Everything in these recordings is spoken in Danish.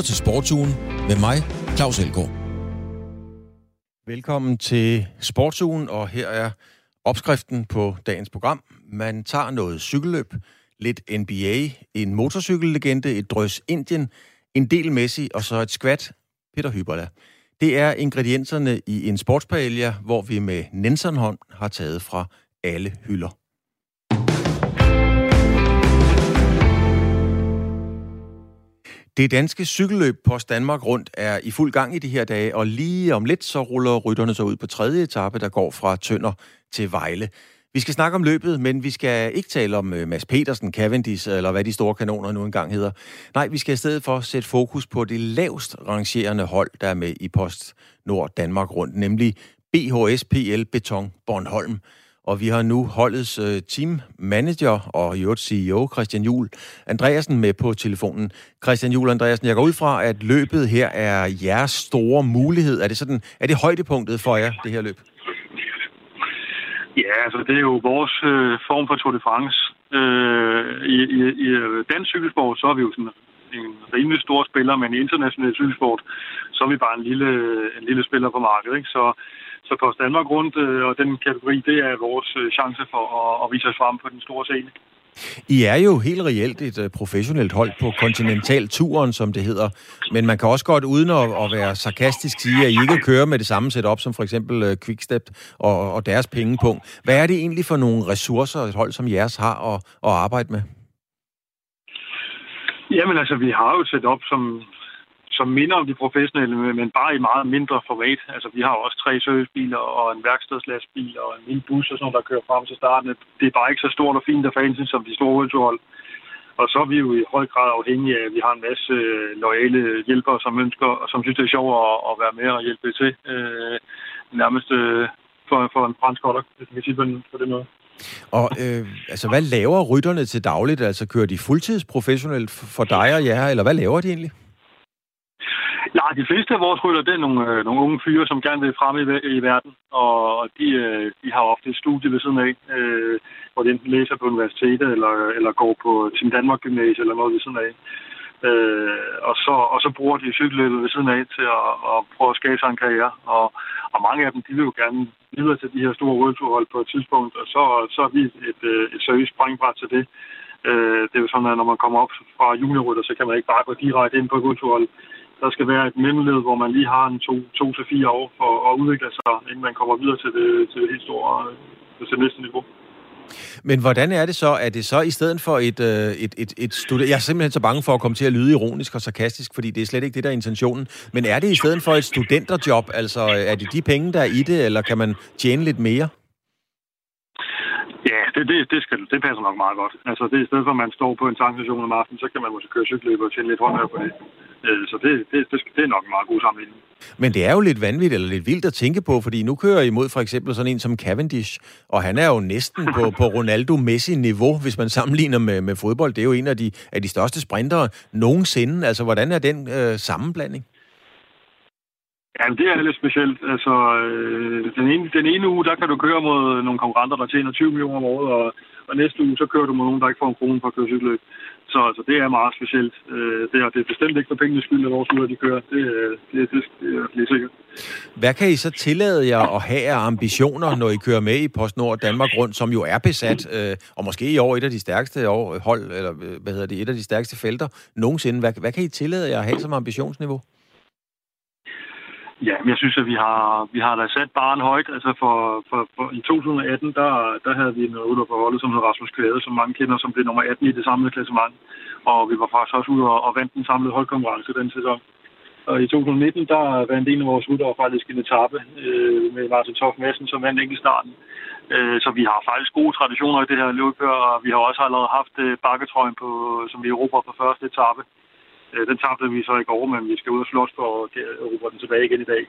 lytter til Sportsugen med mig, Claus Elgaard. Velkommen til Sportsugen, og her er opskriften på dagens program. Man tager noget cykelløb, lidt NBA, en motorcykellegende, et drøs Indien, en del Messi og så et skvat Peter Hyberla. Det er ingredienserne i en sportspaella, hvor vi med Nensonhånd har taget fra alle hylder. Det danske cykelløb Post Danmark rundt er i fuld gang i de her dage, og lige om lidt så ruller rytterne så ud på tredje etape, der går fra Tønder til Vejle. Vi skal snakke om løbet, men vi skal ikke tale om øh, Mads Petersen, Cavendish eller hvad de store kanoner nu engang hedder. Nej, vi skal i stedet for sætte fokus på det lavest rangerende hold, der er med i Post Nord Danmark rundt, nemlig BHS PL Beton Bornholm. Og vi har nu holdets øh, team manager og i øvrigt CEO Christian Jul Andreasen med på telefonen. Christian Jul Andreasen, jeg går ud fra, at løbet her er jeres store mulighed. Er det, sådan, er det højdepunktet for jer, det her løb? Ja, altså det er jo vores øh, form for Tour de France. Øh, i, i, I dansk cykelsport, så er vi jo sådan en rimelig stor spiller, men i international cykelsport, så er vi bare en lille, en lille spiller på markedet. Ikke? Så, så på Danmark rundt øh, og den kategori, det er vores øh, chance for at, at vise os frem på den store scene. I er jo helt reelt et uh, professionelt hold på kontinentalturen, som det hedder. Men man kan også godt, uden at, at være sarkastisk, sige, at I ikke kører med det samme setup som for eksempel uh, Quickstep og, og deres pengepunkt. Hvad er det egentlig for nogle ressourcer, et hold som jeres har at, at arbejde med? Jamen altså, vi har jo et setup, som, som minder om de professionelle, men bare i meget mindre format. Altså, vi har også tre servicebiler og en værkstedslastbil og en lille bus og sådan noget, der kører frem til starten. Det er bare ikke så stort og fint og fancy som de store hovedhold. Og så er vi jo i høj grad afhængige af, at vi har en masse øh, lojale hjælpere, som ønsker og som synes, det er sjovt at, at være med og hjælpe til. Øh, nærmest øh, for, for en fransk holder, hvis man kan sige på, den, på den måde. Og øh, altså, hvad laver rytterne til dagligt? Altså, kører de fuldtidsprofessionelt for dig og jer, eller hvad laver de egentlig? Nej, de fleste af vores rytter, det er nogle, øh, nogle unge fyre, som gerne vil frem i, i verden, og de, øh, de har ofte et studie ved siden af, øh, hvor de enten læser på universitetet, eller, eller går på Team Danmark Gymnasium, eller noget ved siden af. Øh, og, så, og så bruger de cykelløbet ved siden af til at, at prøve at skabe sig en karriere. Og, og mange af dem, de vil jo gerne videre til de her store rødturhold på et tidspunkt, og så, så er vi et, øh, et seriøst springbræt til det. Øh, det er jo sådan, at når man kommer op fra juniorrytter, så kan man ikke bare gå direkte ind på et rødturhold der skal være et mellemled, hvor man lige har en to, to til fire år for at udvikle sig, inden man kommer videre til det, til det helt store, øh, til det næste niveau. Men hvordan er det så? Er det så i stedet for et, øh, et, et, et studie... Jeg er simpelthen så bange for at komme til at lyde ironisk og sarkastisk, fordi det er slet ikke det, der er intentionen. Men er det i stedet for et studenterjob? Altså, øh, er det de penge, der er i det, eller kan man tjene lidt mere? Det, det, det, skal, det passer nok meget godt. Altså, det er i stedet for, at man står på en tankstation om aftenen, så kan man måske køre cykelløb og tjene lidt håndhør på det. Øh, så det, det, det, det er nok en meget god sammenligning. Men det er jo lidt vanvittigt eller lidt vildt at tænke på, fordi nu kører I imod for eksempel sådan en som Cavendish, og han er jo næsten på, på Ronaldo-Messi-niveau, hvis man sammenligner med, med fodbold. Det er jo en af de, af de største sprintere nogensinde. Altså, hvordan er den øh, sammenblanding? Ja, det er lidt specielt. Altså, øh, den, ene, den ene uge, der kan du køre mod nogle konkurrenter, der tjener 20 millioner om året, og, og næste uge, så kører du mod nogen, der ikke får en krone for at køre cykelløb. Så altså, det er meget specielt. Øh, det, er, det er bestemt ikke for pengenes skyld, at vores uger de kører. Det, det, det, det er lige sikkert. Hvad kan I så tillade jer at have af ambitioner, når I kører med i PostNord Danmark rundt, som jo er besat, øh, og måske i år et af de stærkeste år, øh, hold, eller øh, hvad hedder det, et af de stærkeste felter nogensinde. Hvad, hvad kan I tillade jer at have som ambitionsniveau? Ja, men jeg synes, at vi har, vi har da sat barn højt. Altså for, for, for, i 2018, der, der havde vi en rytter på holdet, som hed Rasmus Kvæde, som mange kender, som blev nummer 18 i det samlede klassement. Og vi var faktisk også ude og, og vandt den samlede holdkonkurrence den sæson. Og i 2019, der vandt en af vores ryttere faktisk en etape øh, med Martin Toff Madsen, som vandt enkeltstarten. Øh, så vi har faktisk gode traditioner i det her løb, og vi har også allerede haft øh, bakketrøjen, på, som vi erobrer på første etape. Øh, den tabte vi så i går, men vi skal ud og slås for at råbe den tilbage igen i dag.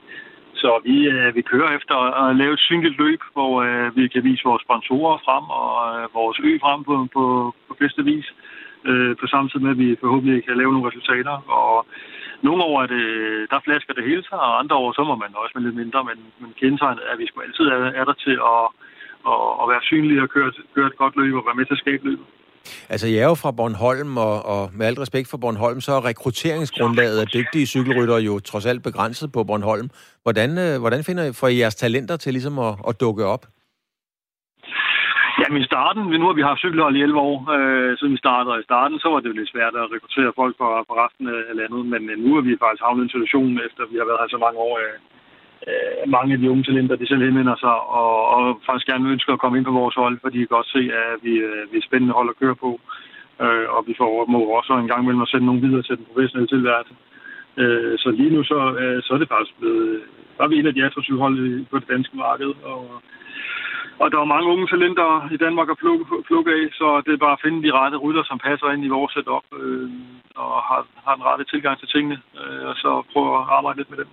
Så vi, øh, vi kører efter at lave et synligt løb, hvor øh, vi kan vise vores sponsorer frem og øh, vores ø frem på, på, på bedste vis. Øh, på samme tid med, at vi forhåbentlig kan lave nogle resultater. Og nogle år er det, der flasker det hele sig, og andre år så må man også med lidt mindre. Men, men kendetegnet er, at vi altid er, er der til at, at, at være synlige og køre, køre et godt løb og være med til at skabe løbet. Altså, jeg er jo fra Bornholm, og, og med alt respekt for Bornholm, så er rekrutteringsgrundlaget af dygtige cykelrytter jo trods alt begrænset på Bornholm. Hvordan, øh, hvordan finder I for jeres talenter til ligesom at, at dukke op? Jamen i starten, nu har vi haft cykelhold i 11 år, øh, siden vi startede, og i starten så var det jo lidt svært at rekruttere folk fra, fra resten af landet, men øh, nu er vi faktisk havnet i en situation, efter vi har været her så mange år, øh, øh, mange af de unge talenter, de selv henvender sig, og, og faktisk gerne ønsker at komme ind på vores hold, fordi de kan godt se, at vi, øh, vi er spændende hold at køre på, øh, og vi får må også en gang imellem at sende nogle videre til den professionelle tilværelse. Øh, så lige nu så, øh, så er det faktisk blevet, der er vi en af de attraktive hold på det danske marked, og og der er mange unge talenter i Danmark at plukke, plukke af, så det er bare at finde de rette rytter, som passer ind i vores setup øh, og har, har den rette tilgang til tingene, øh, og så prøve at arbejde lidt med dem.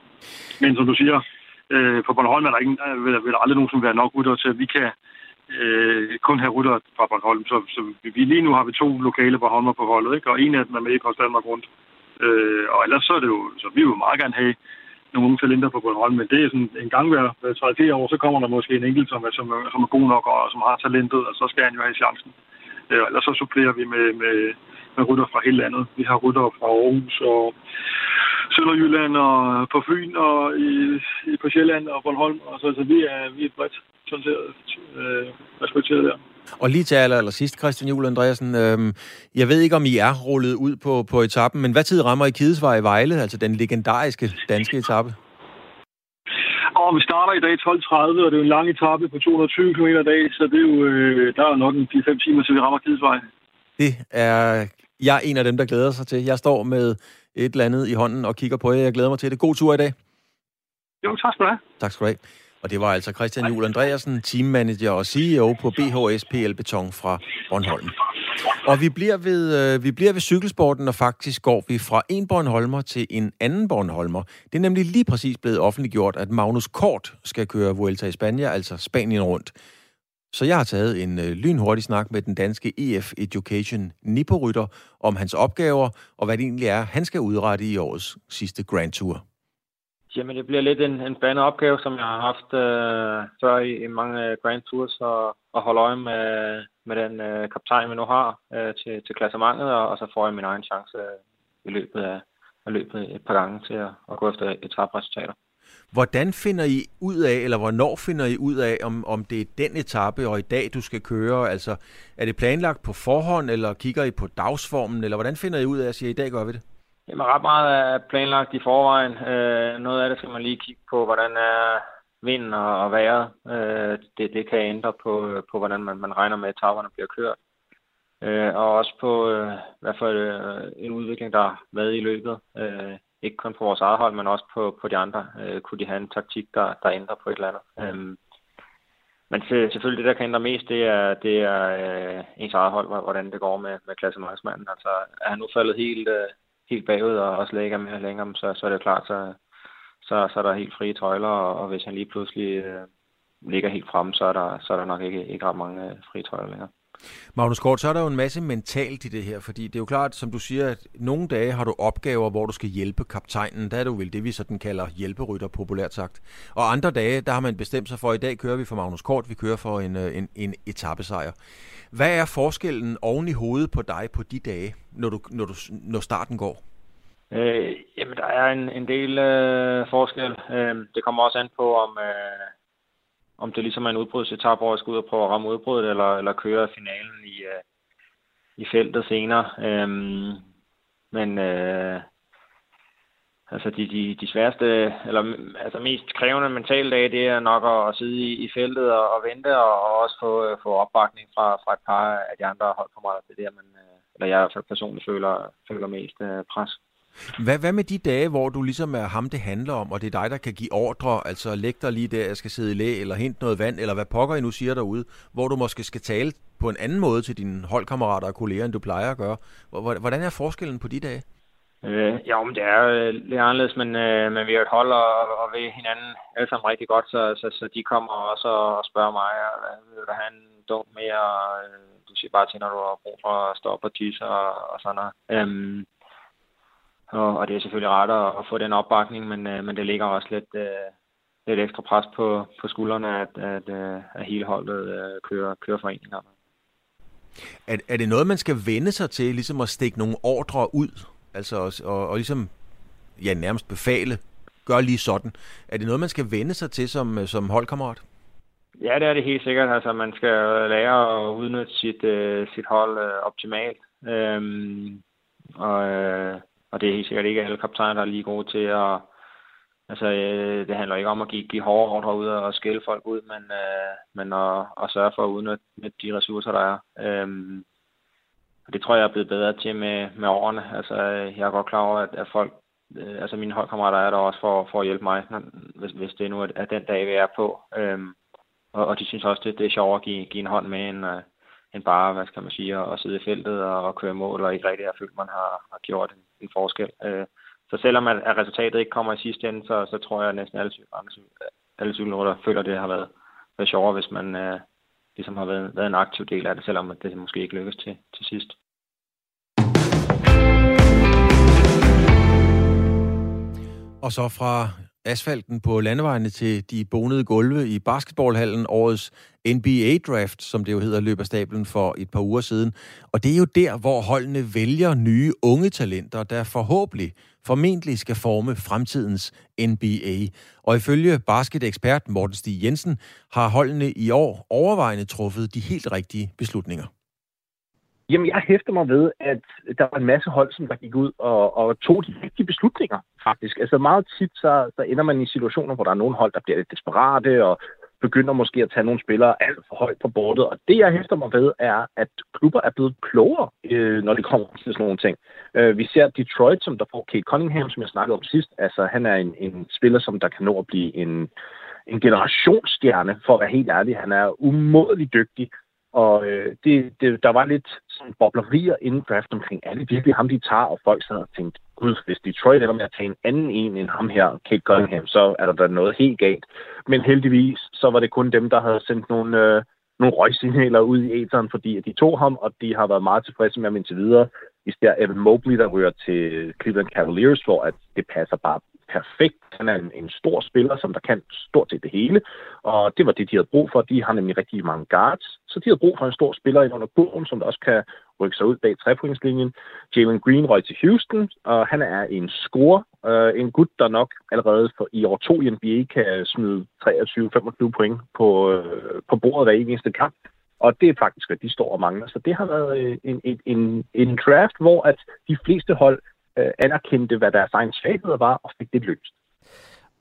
Men som du siger, øh, på Bornholm er der, ingen, øh, vil, vil der aldrig nogen som være nok rytter til, at vi kan øh, kun have rytter fra Bornholm. Så, så vi, lige nu har vi to lokale Bornholmer på holdet, ikke? og en af dem er med i Post Danmark rundt. Øh, og ellers så er det jo, så vi vil meget gerne have nogle unge talenter på Bornholm, men det er sådan en gang hver, hver 3 år, så kommer der måske en enkelt, som er, som, er, som er god nok og som har talentet, og så skal han jo have chancen. Øh, ellers så supplerer vi med, med, med rytter fra hele landet. Vi har rytter fra Aarhus og Sønderjylland og på Fyn og i, i på Sjælland og Bornholm. Og så, så vi er, vi er bredt sådan set, øh, respekteret der. Og lige til aller, aller sidst, Christian Juhl Andreasen. Øhm, jeg ved ikke, om I er rullet ud på, på etappen, men hvad tid rammer I Kidesvej i Vejle, altså den legendariske danske etape? Og vi starter i dag 12.30, og det er jo en lang etape på 220 km i dag, så det er jo, øh, der er nok en 4-5 timer, til vi rammer Kidesvej. Det er jeg er en af dem, der glæder sig til. Jeg står med et eller andet i hånden og kigger på jer. Jeg glæder mig til det. God tur i dag. Jo, tak skal du have. Tak skal du have. Og det var altså Christian Juhl Andreasen, teammanager og CEO på BHS PL Beton fra Bornholm. Og vi bliver, ved, øh, vi bliver ved cykelsporten, og faktisk går vi fra en Bornholmer til en anden Bornholmer. Det er nemlig lige præcis blevet offentliggjort, at Magnus Kort skal køre Vuelta i Spanien, altså Spanien rundt. Så jeg har taget en øh, lynhurtig snak med den danske EF Education Nippo-rytter om hans opgaver, og hvad det egentlig er, han skal udrette i årets sidste Grand Tour. Jamen, det bliver lidt en, en spændende opgave, som jeg har haft øh, før i, i mange øh, Grand Tours, og, og holde øje med, med den øh, kaptajn, vi nu har øh, til, til klassementet, og, og så får jeg min egen chance øh, i løbet af, af løbet et par gange til at, at gå efter etapresultater. Hvordan finder I ud af, eller hvornår finder I ud af, om, om det er den etape og i dag, du skal køre? Altså, er det planlagt på forhånd, eller kigger I på dagsformen, eller hvordan finder I ud af at sige, at i dag gør vi det? Jamen, ret meget er planlagt i forvejen. Øh, noget af det skal man lige kigge på, hvordan er vinden og, og vejret. Øh, det, det kan ændre på, på hvordan man, man regner med, at etaperne bliver kørt. Øh, og også på øh, hvad for øh, en udvikling, der har været i løbet. Øh, ikke kun på vores eget hold, men også på, på de andre, øh, kunne de have en taktik, der, der ændrer på et eller andet. Øhm, men selvfølgelig det, der kan ændre mest, det er, det er øh, ens eget hold, hvordan det går med, med klassemarkedsmanden. Altså, er han nu faldet helt, øh, helt bagud og også lægger mere længere, så, så er det klart, så, så, så er der helt frie tøjler, og, og hvis han lige pludselig øh, ligger helt fremme, så er der, så er der nok ikke, ikke ret mange øh, frie tøjler længere. Magnus Kort, så er der jo en masse mentalt i det her, fordi det er jo klart, som du siger, at nogle dage har du opgaver, hvor du skal hjælpe kaptajnen. Der er det jo vel det, vi sådan kalder hjælperytter, populært sagt. Og andre dage, der har man bestemt sig for, at i dag kører vi for Magnus Kort, vi kører for en, øh, en, en etappesejr. Hvad er forskellen oven i hovedet på dig på de dage, når, du, når, du, når starten går? Øh, jamen, der er en, en del øh, forskel. Øh, det kommer også an på, om, øh, om det ligesom er en udbrudsetap, hvor jeg skal ud og prøve at ramme udbruddet, eller, eller køre finalen i, øh, i feltet senere. Øhm, men øh, altså de, de, de sværeste, eller altså mest krævende mentale dage, det er nok at, at sidde i, i feltet og, og vente, og, og også få, øh, få opbakning fra, fra et par af de andre holdkammerater. på. Det er der, man, øh, eller jeg i hvert fald personligt føler, føler mest øh, pres. Hvad, hvad med de dage, hvor du ligesom er ham, det handler om, og det er dig, der kan give ordre, altså læg dig lige der, jeg skal sidde i læ, eller hente noget vand, eller hvad pokker I nu siger derude, hvor du måske skal tale på en anden måde til dine holdkammerater og kolleger, end du plejer at gøre. Hvordan er forskellen på de dage? Øh, ja, men det er øh, lidt anderledes, men, øh, men vi har et hold og, og ved hinanden alle sammen rigtig godt, så, så, så de kommer også og spørger mig, øh, vil du have en dum mere, øh, du siger bare til, når du har brug for at stå op og tisse og, og sådan noget. Øhm, og, og det er selvfølgelig rart at, at få den opbakning, men, øh, men det ligger også lidt, øh, lidt ekstra pres på, på skuldrene, at, at, øh, at hele holdet øh, kører, kører foreningerne. Er, er det noget, man skal vende sig til, ligesom at stikke nogle ordre ud? Altså og, og ligesom ja, nærmest befale, gør lige sådan. Er det noget, man skal vende sig til som, som holdkammerat? Ja, det er det helt sikkert. Altså, man skal lære at udnytte sit, uh, sit hold uh, optimalt. Øhm, og, uh, og det er helt sikkert ikke alle kaptajner, der er lige gode til at... Altså, øh, det handler ikke om at give, give hårde ordre ud og skælde folk ud, men, øh, men at, at sørge for at udnytte de ressourcer, der er. Øhm, og det tror jeg, jeg er blevet bedre til med, med årene. Altså, øh, jeg er godt klar over, at, at folk, øh, altså mine holdkammerater er der også for, for at hjælpe mig, hvis, hvis det nu er den dag, vi er på. Øhm, og, og de synes også, det, det er sjovt at give, give en hånd med, end, øh, end bare, hvad skal man sige, at sidde i feltet og, og køre mål, og ikke rigtig har følt, man har, har gjort en, en forskel. Øh, så selvom at, at resultatet ikke kommer i sidste ende, så, så tror jeg, at næsten alle, alle cykelrytter føler, at det har været, været sjovere, hvis man øh, ligesom har været, været en aktiv del af det, selvom det måske ikke lykkes til, til sidst. Og så fra asfalten på landevejene til de bonede gulve i basketballhallen, årets NBA-draft, som det jo hedder, løber stablen for et par uger siden. Og det er jo der, hvor holdene vælger nye unge talenter, der forhåbentlig, formentlig skal forme fremtidens NBA. Og ifølge basketekspert Morten Stig Jensen har holdene i år overvejende truffet de helt rigtige beslutninger. Jamen, jeg hæfter mig ved, at der var en masse hold, som der gik ud og, og tog de rigtige beslutninger, faktisk. Altså meget tit, så, så ender man i situationer, hvor der er nogle hold, der bliver lidt desperate og begynder måske at tage nogle spillere alt for højt på bordet. Og det, jeg hæfter mig ved, er, at klubber er blevet klogere, øh, når det kommer til sådan nogle ting. Øh, vi ser Detroit, som der får Kate Cunningham, som jeg snakkede om sidst. Altså, han er en, en spiller, som der kan nå at blive en, en generationsstjerne, for at være helt ærlig. Han er umådelig dygtig. Og øh, det, det, der var lidt sådan boblerier inden draft omkring, er det virkelig ham, de tager? Og folk sad og tænkte, gud, hvis Detroit ender med at tage en anden en end ham her, Kate Cunningham, så er der da noget helt galt. Men heldigvis, så var det kun dem, der havde sendt nogle, øh, nogle røgsignaler ud i æteren, fordi de tog ham, og de har været meget tilfredse med ham indtil videre. Især Evan Mobley, der ryger til Cleveland Cavaliers, hvor at det passer bare perfekt. Han er en, en stor spiller, som der kan stort set det hele, og det var det, de havde brug for. De har nemlig rigtig mange guards, så de havde brug for en stor spiller i under kurven, som der også kan rykke sig ud bag trepointslinjen. Jalen Green røg til Houston, og han er en score, øh, en gut, der nok allerede for, i år to i NBA kan smide 23-25 point på, øh, på bordet hver eneste kamp. Og det er faktisk, hvad de står og mangler. Så det har været øh, en, en, en, en draft, hvor at de fleste hold øh, anerkendte, hvad deres egen svagheder var, og fik det løst.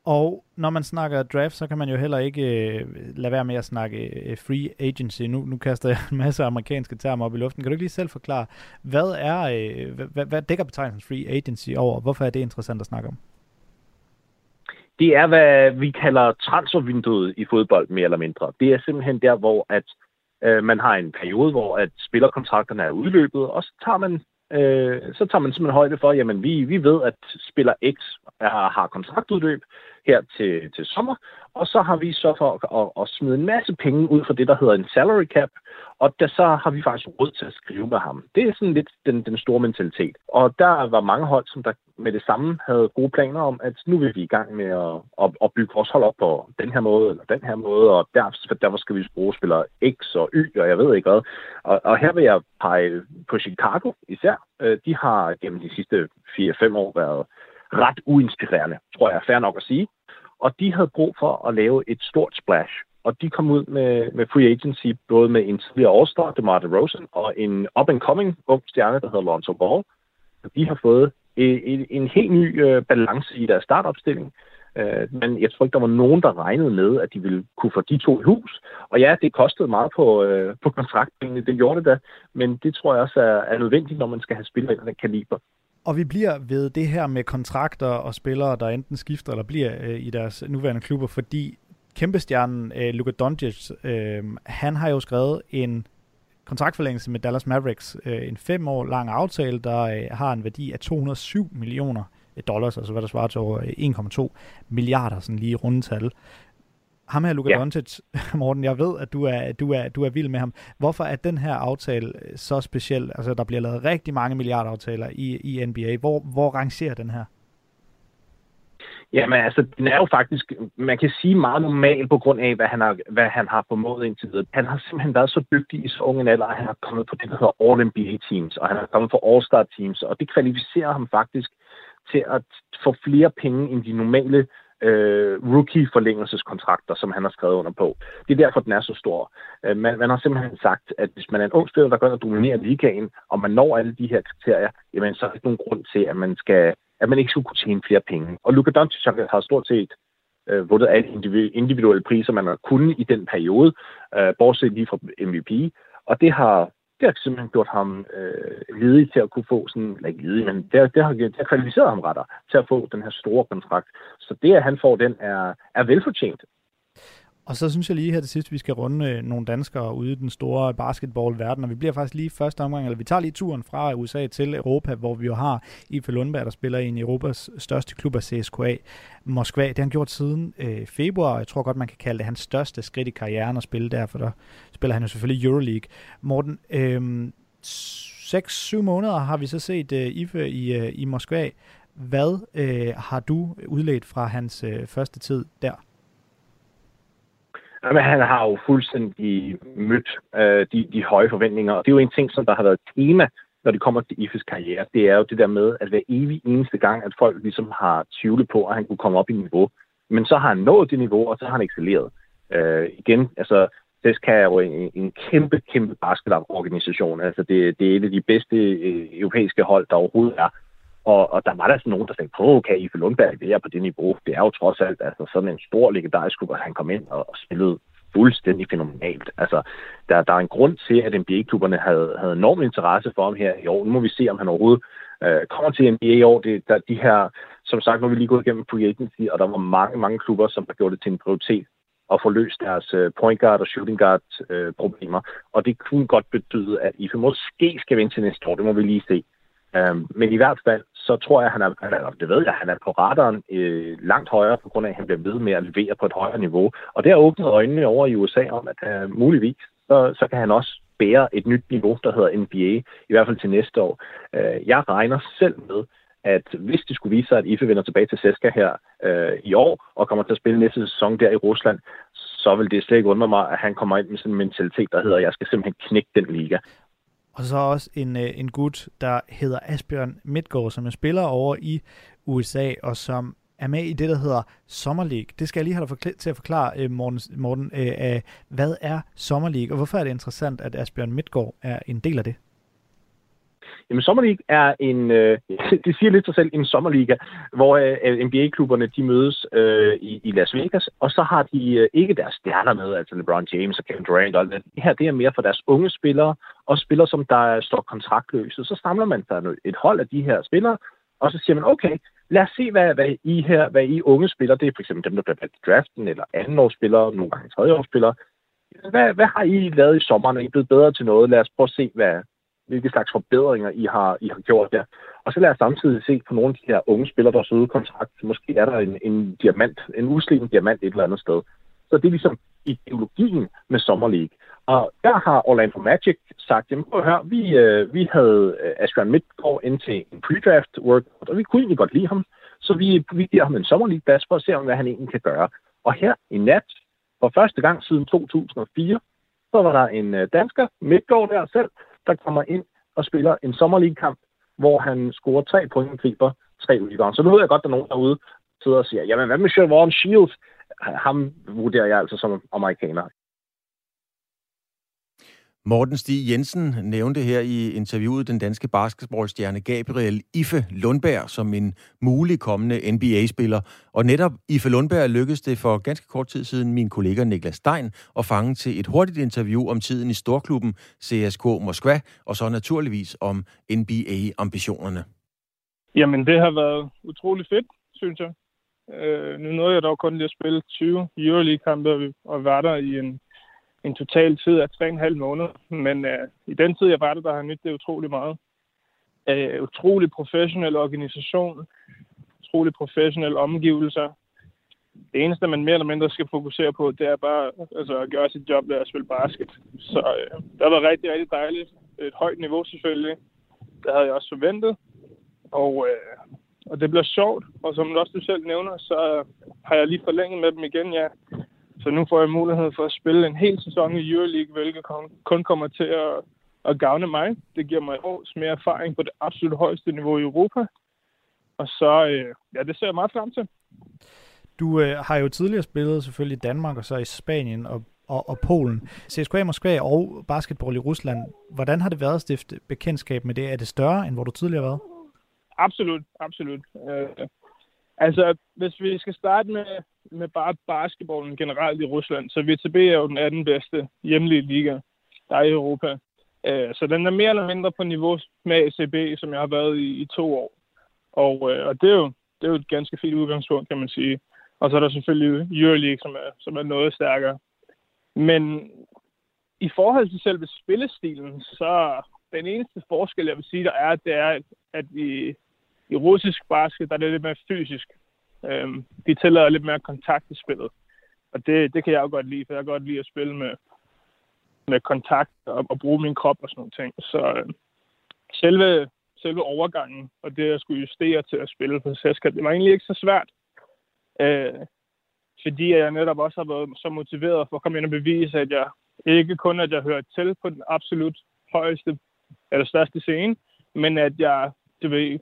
Og når man snakker draft, så kan man jo heller ikke øh, lade være med at snakke øh, free agency. Nu, nu kaster jeg en masse amerikanske termer op i luften. Kan du ikke lige selv forklare, hvad er øh, hvad, hvad dækker betegnelsen free agency over? Hvorfor er det interessant at snakke om? Det er, hvad vi kalder transfervinduet i fodbold, mere eller mindre. Det er simpelthen der, hvor at øh, Øh, man har en periode, hvor at spillerkontrakterne er udløbet, og så tager man øh, så tager man simpelthen højde for, jamen vi, vi ved, at spiller X er, har kontraktudløb her til, til sommer, og så har vi så for at, at, at smide en masse penge ud for det, der hedder en salary cap, og der, så har vi faktisk råd til at skrive med ham. Det er sådan lidt den, den store mentalitet. Og der var mange hold, som der med det samme havde gode planer om, at nu vil vi i gang med at, at, at bygge vores hold op på den her måde, eller den her måde, og der, derfor skal vi bruge spillere X og Y, og jeg ved ikke hvad. Og, og her vil jeg pege på Chicago især. Øh, de har gennem de sidste 4-5 år været ret uinspirerende, tror jeg er fair nok at sige. Og de havde brug for at lave et stort splash. Og de kom ud med, med free agency, både med en tidligere All-Star, DeMar DeRozan, og en up-and-coming ung stjerne, der hedder Lonzo Ball. De har fået en, en, helt ny øh, balance i deres startopstilling. Øh, men jeg tror ikke, der var nogen, der regnede med, at de ville kunne få de to i hus. Og ja, det kostede meget på, øh, på kontraktpengene, det gjorde det da. Men det tror jeg også er, er nødvendigt, når man skal have spillere af den kaliber. Og vi bliver ved det her med kontrakter og spillere, der enten skifter eller bliver øh, i deres nuværende klubber, fordi kæmpestjernen øh, Luka Doncic, øh, han har jo skrevet en kontraktforlængelse med Dallas Mavericks, øh, en fem år lang aftale, der øh, har en værdi af 207 millioner dollars, altså hvad der svarer til over 1,2 milliarder, sådan lige rundetal. Ham her, Luka ja. Doncic, Morten, jeg ved, at du er, du, er, du er vild med ham. Hvorfor er den her aftale så speciel? Altså, der bliver lavet rigtig mange milliardaftaler i, i NBA. Hvor, hvor rangerer den her? Jamen altså, den er jo faktisk, man kan sige meget normal på grund af, hvad han har, hvad han har formået indtil videre. Han har simpelthen været så dygtig i så unge en alder, at han har kommet på det, der hedder All-NBA-teams, og han har kommet på All-Star-teams, og det kvalificerer ham faktisk til at få flere penge end de normale øh, rookie-forlængelseskontrakter, som han har skrevet under på. Det er derfor, den er så stor. Øh, man, man har simpelthen sagt, at hvis man er en ung spiller, der går og dominerer ligaen, og man når alle de her kriterier, jamen så er der ikke nogen grund til, at man skal at man ikke skulle kunne tjene flere penge. Og Luka Doncic har stort set øh, vundet alle individuelle priser, man har kunnet i den periode, øh, bortset lige fra MVP. Og det har, det har simpelthen gjort ham øh, ledig til at kunne få sådan, eller ikke ledig, men det, det, har, det har kvalificeret ham retter til at få den her store kontrakt. Så det, at han får den, er, er velfortjent. Og så synes jeg lige her til sidst, vi skal runde øh, nogle danskere ude i den store basketballverden, og vi bliver faktisk lige første omgang, eller vi tager lige turen fra USA til Europa, hvor vi jo har Ife Lundberg, der spiller i en Europas største klub af CSKA Moskva. Det har han gjort siden øh, februar, og jeg tror godt, man kan kalde det hans største skridt i karrieren at spille der, for der spiller han jo selvfølgelig Euroleague. Morten, øh, 6-7 måneder har vi så set øh, Ife i, øh, i Moskva. Hvad øh, har du udledt fra hans øh, første tid der? Jamen, han har jo fuldstændig mødt øh, de, de høje forventninger, og det er jo en ting, som der har været tema, når det kommer til IFES karriere. Det er jo det der med, at hver evig eneste gang, at folk ligesom har tvivlet på, at han kunne komme op i niveau, men så har han nået det niveau, og så har han excelleret. Øh, igen, altså, det er jo en, en kæmpe, kæmpe basketballorganisation. Altså, det, det er et af de bedste øh, europæiske hold, der overhovedet er. Og, og der var der sådan nogen, der sagde, på, kan Ife Lundberg være på det niveau? Det er jo trods alt altså, sådan en stor legendarisk klub, at han kom ind og, og spillede fuldstændig fænomenalt. Altså, der, der er en grund til, at NBA-klubberne havde, havde enorm interesse for ham her i år. Nu må vi se, om han overhovedet øh, kommer til NBA i år. Det, der, de her, som sagt, nu vi lige gået igennem free agency, og der var mange, mange klubber, som har gjort det til en prioritet at få løst deres øh, point guard og shooting guard øh, problemer. Og det kunne godt betyde, at IFE måske skal vente til næste år. Det må vi lige se. Øhm, men i hvert fald, så tror jeg, han er, eller det ved jeg, han er på radaren øh, langt højere, på grund af, at han bliver ved med at levere på et højere niveau. Og det har åbnet øjnene over i USA om, at øh, muligvis, så, så kan han også bære et nyt niveau, der hedder NBA, i hvert fald til næste år. Øh, jeg regner selv med, at hvis det skulle vise sig, at IFE vender tilbage til Seska her øh, i år, og kommer til at spille næste sæson der i Rusland, så vil det slet ikke undre mig, at han kommer ind med sådan en mentalitet, der hedder, at jeg skal simpelthen knække den liga. Og så også en, øh, en gut, der hedder Asbjørn Midtgaard, som er spiller over i USA, og som er med i det, der hedder Summer League. Det skal jeg lige have dig til at forklare, øh, Morten. Morten øh, hvad er Summer League, og hvorfor er det interessant, at Asbjørn Midtgaard er en del af det? Jamen, Summer League er en, øh, det siger lidt sig selv, en sommerliga, hvor øh, NBA-klubberne de mødes øh, i, i Las Vegas, og så har de øh, ikke deres stjerner med, altså LeBron James og Kevin Durant og alt det. Det her det er mere for deres unge spillere, og spillere, som der står kontraktløse. Så samler man sig et hold af de her spillere, og så siger man, okay, lad os se, hvad, hvad I her, hvad I unge spillere, det er for eksempel dem, der bliver valgt i draften, eller andenårsspillere, nogle gange tredjeårsspillere. Hvad, hvad har I lavet i sommeren? Er I blevet bedre til noget? Lad os prøve at se, hvad, hvilke slags forbedringer I har, I har gjort der. Og så lad os samtidig se på nogle af de her unge spillere, der har søget kontrakt. Måske er der en, en diamant, en uslingen diamant et eller andet sted. Så det er ligesom ideologien med Summer League. Og der har Orlando Magic sagt, jamen prøv at høre, vi, øh, vi havde øh, Asbjørn Midtgaard ind til en pre-draft workout, og vi kunne egentlig godt lide ham. Så vi, vi giver ham en Summer League plads for at se, hvad han egentlig kan gøre. Og her i nat, for første gang siden 2004, så var der en øh, dansker, Midtgaard der selv, der kommer ind og spiller en sommerligekamp, hvor han scorer tre point og griber tre rebounds. Så nu ved jeg godt, at der er nogen derude sidder og siger, jamen hvad med Siobhan Shields? Ham vurderer jeg altså som amerikaner. Morten Stig Jensen nævnte her i interviewet den danske basketballstjerne Gabriel Ife Lundberg som en mulig kommende NBA-spiller. Og netop Ife Lundberg lykkedes det for ganske kort tid siden min kollega Niklas Stein at fange til et hurtigt interview om tiden i storklubben CSK Moskva, og så naturligvis om NBA-ambitionerne. Jamen, det har været utrolig fedt, synes jeg. Øh, nu nåede jeg dog kun lige at spille 20 Euroleague-kampe og være der i en en total tid af 3,5 måneder. Men øh, i den tid, jeg var der, der har jeg nyt det utrolig meget. Øh, utrolig professionel organisation, utrolig professionelle omgivelser. Det eneste, man mere eller mindre skal fokusere på, det er bare altså, at gøre sit job ved at spille basket. Så øh, det var rigtig, rigtig dejligt. Et højt niveau selvfølgelig. Det havde jeg også forventet. Og øh, og det bliver sjovt. Og som du også selv nævner, så har jeg lige forlænget med dem igen, ja. Så nu får jeg mulighed for at spille en hel sæson i Euroleague, hvilket kun kommer til at, at gavne mig. Det giver mig et års mere erfaring på det absolut højeste niveau i Europa. Og så, øh, ja, det ser jeg meget frem til. Du øh, har jo tidligere spillet selvfølgelig i Danmark og så i Spanien og, og, og Polen. CSKA Moskva og basketball i Rusland. Hvordan har det været at stifte bekendtskab med det? Er det større, end hvor du tidligere har været? Absolut, absolut. Øh, altså, hvis vi skal starte med, med bare basketballen generelt i Rusland, så VTB er jo den 18. bedste hjemlige liga, der er i Europa. Øh, så den er mere eller mindre på niveau med ACB, som jeg har været i, i to år. Og, øh, og det, er jo, det er jo et ganske fint udgangspunkt, kan man sige. Og så er der selvfølgelig Euroleague, som er, som er noget stærkere. Men i forhold til selve spillestilen, så den eneste forskel, jeg vil sige, der er, det er, at i, i russisk basket, der er det lidt mere fysisk. Øhm, de tillader lidt mere kontakt i spillet. Og det, det kan jeg jo godt lide, for jeg kan godt lide at spille med, med kontakt og, og bruge min krop og sådan nogle ting. Så øh, selve, selve overgangen og det jeg skulle justere til at spille på CSKA, det var egentlig ikke så svært. Øh, fordi jeg netop også har været så motiveret for at komme ind og bevise, at jeg ikke kun at jeg hører til på den absolut højeste eller største scene, men at jeg det vil,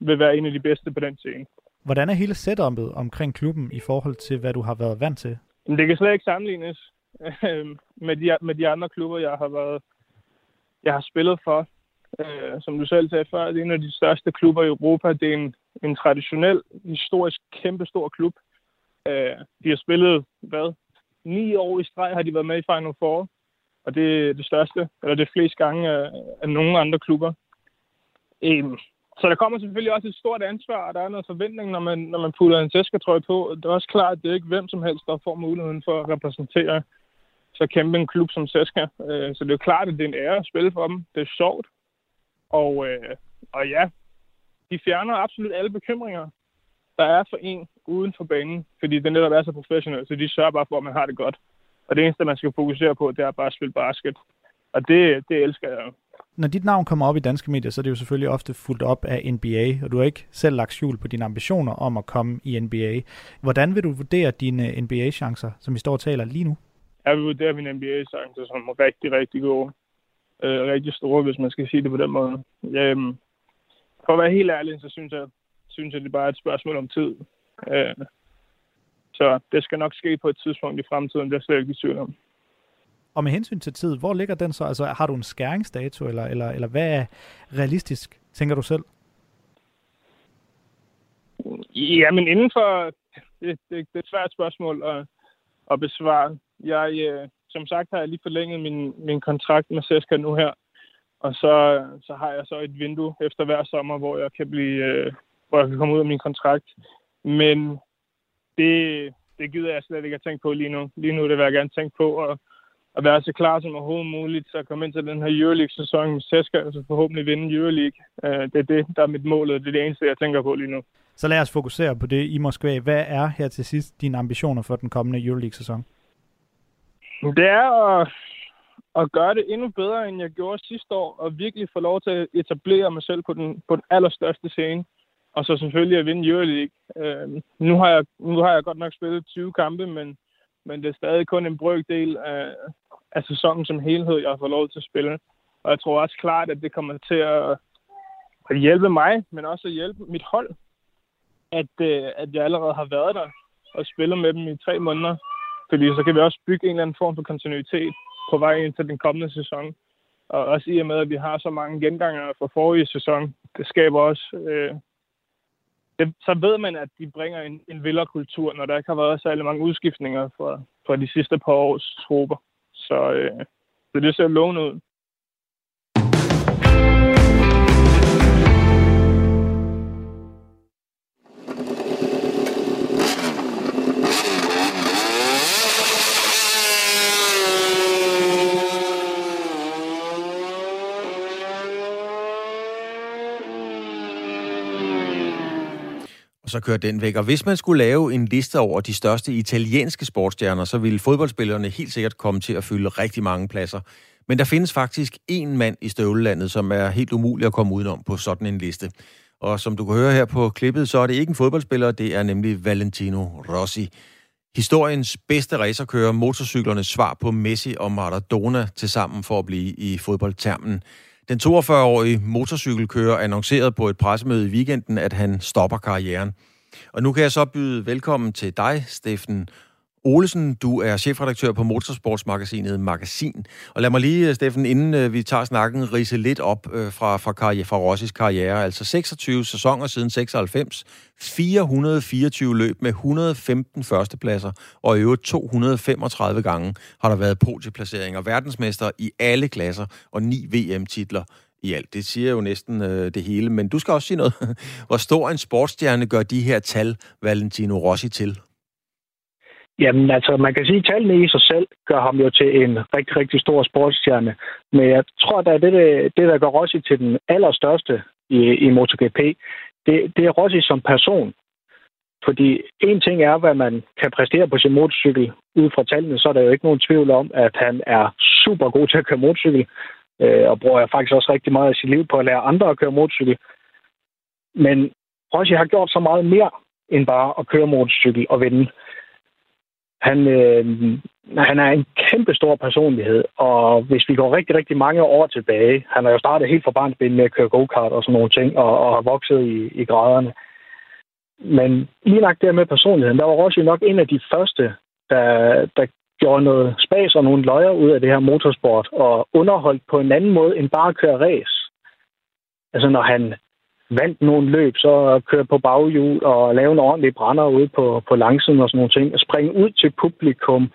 vil være en af de bedste på den scene. Hvordan er hele setupet omkring klubben i forhold til, hvad du har været vant til? Det kan slet ikke sammenlignes øh, med, de, med de andre klubber, jeg har været jeg har spillet for. Øh, som du selv sagde før, det er en af de største klubber i Europa. Det er en, en traditionel, historisk kæmpestor klub. Øh, de har spillet, hvad? Ni år i streg har de været med i Final Four. Og det er det største, eller det flest gange af, af nogle andre klubber. Øh, så der kommer selvfølgelig også et stort ansvar, og der er noget forventning, når man, når man putter en tæskertrøje på. Det er også klart, at det er ikke hvem som helst, der får muligheden for at repræsentere så kæmpe en klub som Seska. Øh, så det er jo klart, at det er en ære at spille for dem. Det er sjovt. Og, øh, og ja, de fjerner absolut alle bekymringer, der er for en uden for banen, fordi det netop er så professionelt, så de sørger bare for, at man har det godt. Og det eneste, man skal fokusere på, det er bare at spille basket. Og det, det elsker jeg når dit navn kommer op i danske medier, så er det jo selvfølgelig ofte fuldt op af NBA, og du har ikke selv lagt skjul på dine ambitioner om at komme i NBA. Hvordan vil du vurdere dine NBA-chancer, som vi står og taler lige nu? Jeg vil vurdere mine NBA-chancer som rigtig, rigtig gode. Øh, rigtig store, hvis man skal sige det på den måde. Øhm, for at være helt ærlig, så synes jeg, synes jeg, det er bare et spørgsmål om tid. Øh, så det skal nok ske på et tidspunkt i fremtiden, det er slet ikke i tvivl om. Og med hensyn til tid, hvor ligger den så? Altså har du en skæringsdato, eller, eller, eller hvad er realistisk, tænker du selv? Ja, men inden for... Det, det, det er et svært spørgsmål at, at besvare. Jeg, øh, som sagt har jeg lige forlænget min, min kontrakt med Seska nu her. Og så, så har jeg så et vindue efter hver sommer, hvor jeg kan blive, øh, hvor jeg kan komme ud af min kontrakt. Men det, det gider jeg slet ikke at tænke på lige nu. Lige nu det vil jeg gerne tænke på at, at være så klar som overhovedet muligt, så komme ind til den her Euroleague-sæson med Seska, og så forhåbentlig vinde Euroleague. Øh, det er det, der er mit mål, og det er det eneste, jeg tænker på lige nu. Så lad os fokusere på det i Moskva. Hvad er her til sidst dine ambitioner for den kommende Euroleague-sæson? Det er at, at gøre det endnu bedre, end jeg gjorde sidste år, og virkelig få lov til at etablere mig selv på den, på den allerstørste scene. Og så selvfølgelig at vinde Euroleague. Øh, nu, har jeg, nu har jeg godt nok spillet 20 kampe, men, men det er stadig kun en brøkdel af, af sæsonen som helhed, jeg har fået lov til at spille. Og jeg tror også klart, at det kommer til at, at hjælpe mig, men også at hjælpe mit hold, at, øh, at jeg allerede har været der og spillet med dem i tre måneder. Fordi så kan vi også bygge en eller anden form for kontinuitet på vej ind til den kommende sæson. Og også i og med, at vi har så mange genganger fra forrige sæson, det skaber også... Øh, det, så ved man, at de bringer en, en vildere kultur, når der ikke har været særlig mange udskiftninger fra, fra de sidste par års trupper. Så, øh, så det ser lovende ud. så kører den væk. Og hvis man skulle lave en liste over de største italienske sportsstjerner, så ville fodboldspillerne helt sikkert komme til at fylde rigtig mange pladser. Men der findes faktisk en mand i støvlelandet, som er helt umulig at komme udenom på sådan en liste. Og som du kan høre her på klippet, så er det ikke en fodboldspiller, det er nemlig Valentino Rossi. Historiens bedste racerkører, motorcyklernes svar på Messi og Maradona til sammen for at blive i fodboldtermen. Den 42-årige motorcykelkører annoncerede på et pressemøde i weekenden, at han stopper karrieren. Og nu kan jeg så byde velkommen til dig, Steffen Olesen. Du er chefredaktør på Motorsportsmagasinet Magasin. Og lad mig lige, øh, Steffen, inden øh, vi tager snakken, rise lidt op øh, fra, fra, karriere, fra Rossis karriere. Altså 26 sæsoner siden 96, 424 løb med 115 førstepladser, og i øvrigt 235 gange har der været podieplaceringer. Verdensmester i alle klasser og ni VM-titler i alt. Det siger jo næsten øh, det hele, men du skal også sige noget. Hvor stor en sportsstjerne gør de her tal Valentino Rossi til? Jamen altså, man kan sige, at tallene i sig selv gør ham jo til en rigtig, rigtig stor sportsstjerne. Men jeg tror, at det, det der gør Rossi til den allerstørste i, i MotoGP, det, det er Rossi som person. Fordi en ting er, hvad man kan præstere på sin motorcykel ud fra tallene, så er der jo ikke nogen tvivl om, at han er super god til at køre motorcykel, øh, og bruger faktisk også rigtig meget af sit liv på at lære andre at køre motorcykel. Men Rossi har gjort så meget mere end bare at køre motorcykel og vinde. Han, øh, han er en kæmpe stor personlighed, og hvis vi går rigtig, rigtig mange år tilbage, han har jo startet helt fra barnsben med at køre go-kart og sådan nogle ting, og, og har vokset i, i graderne. Men lige nok der med personligheden, der var Rossi nok en af de første, der, der gjorde noget spas og nogle løjer ud af det her motorsport, og underholdt på en anden måde end bare at køre race. Altså når han vandt nogle løb, så køre på baghjul og lave en ordentlig brænder ude på, på langsiden og sådan nogle ting, og springe ud til publikum,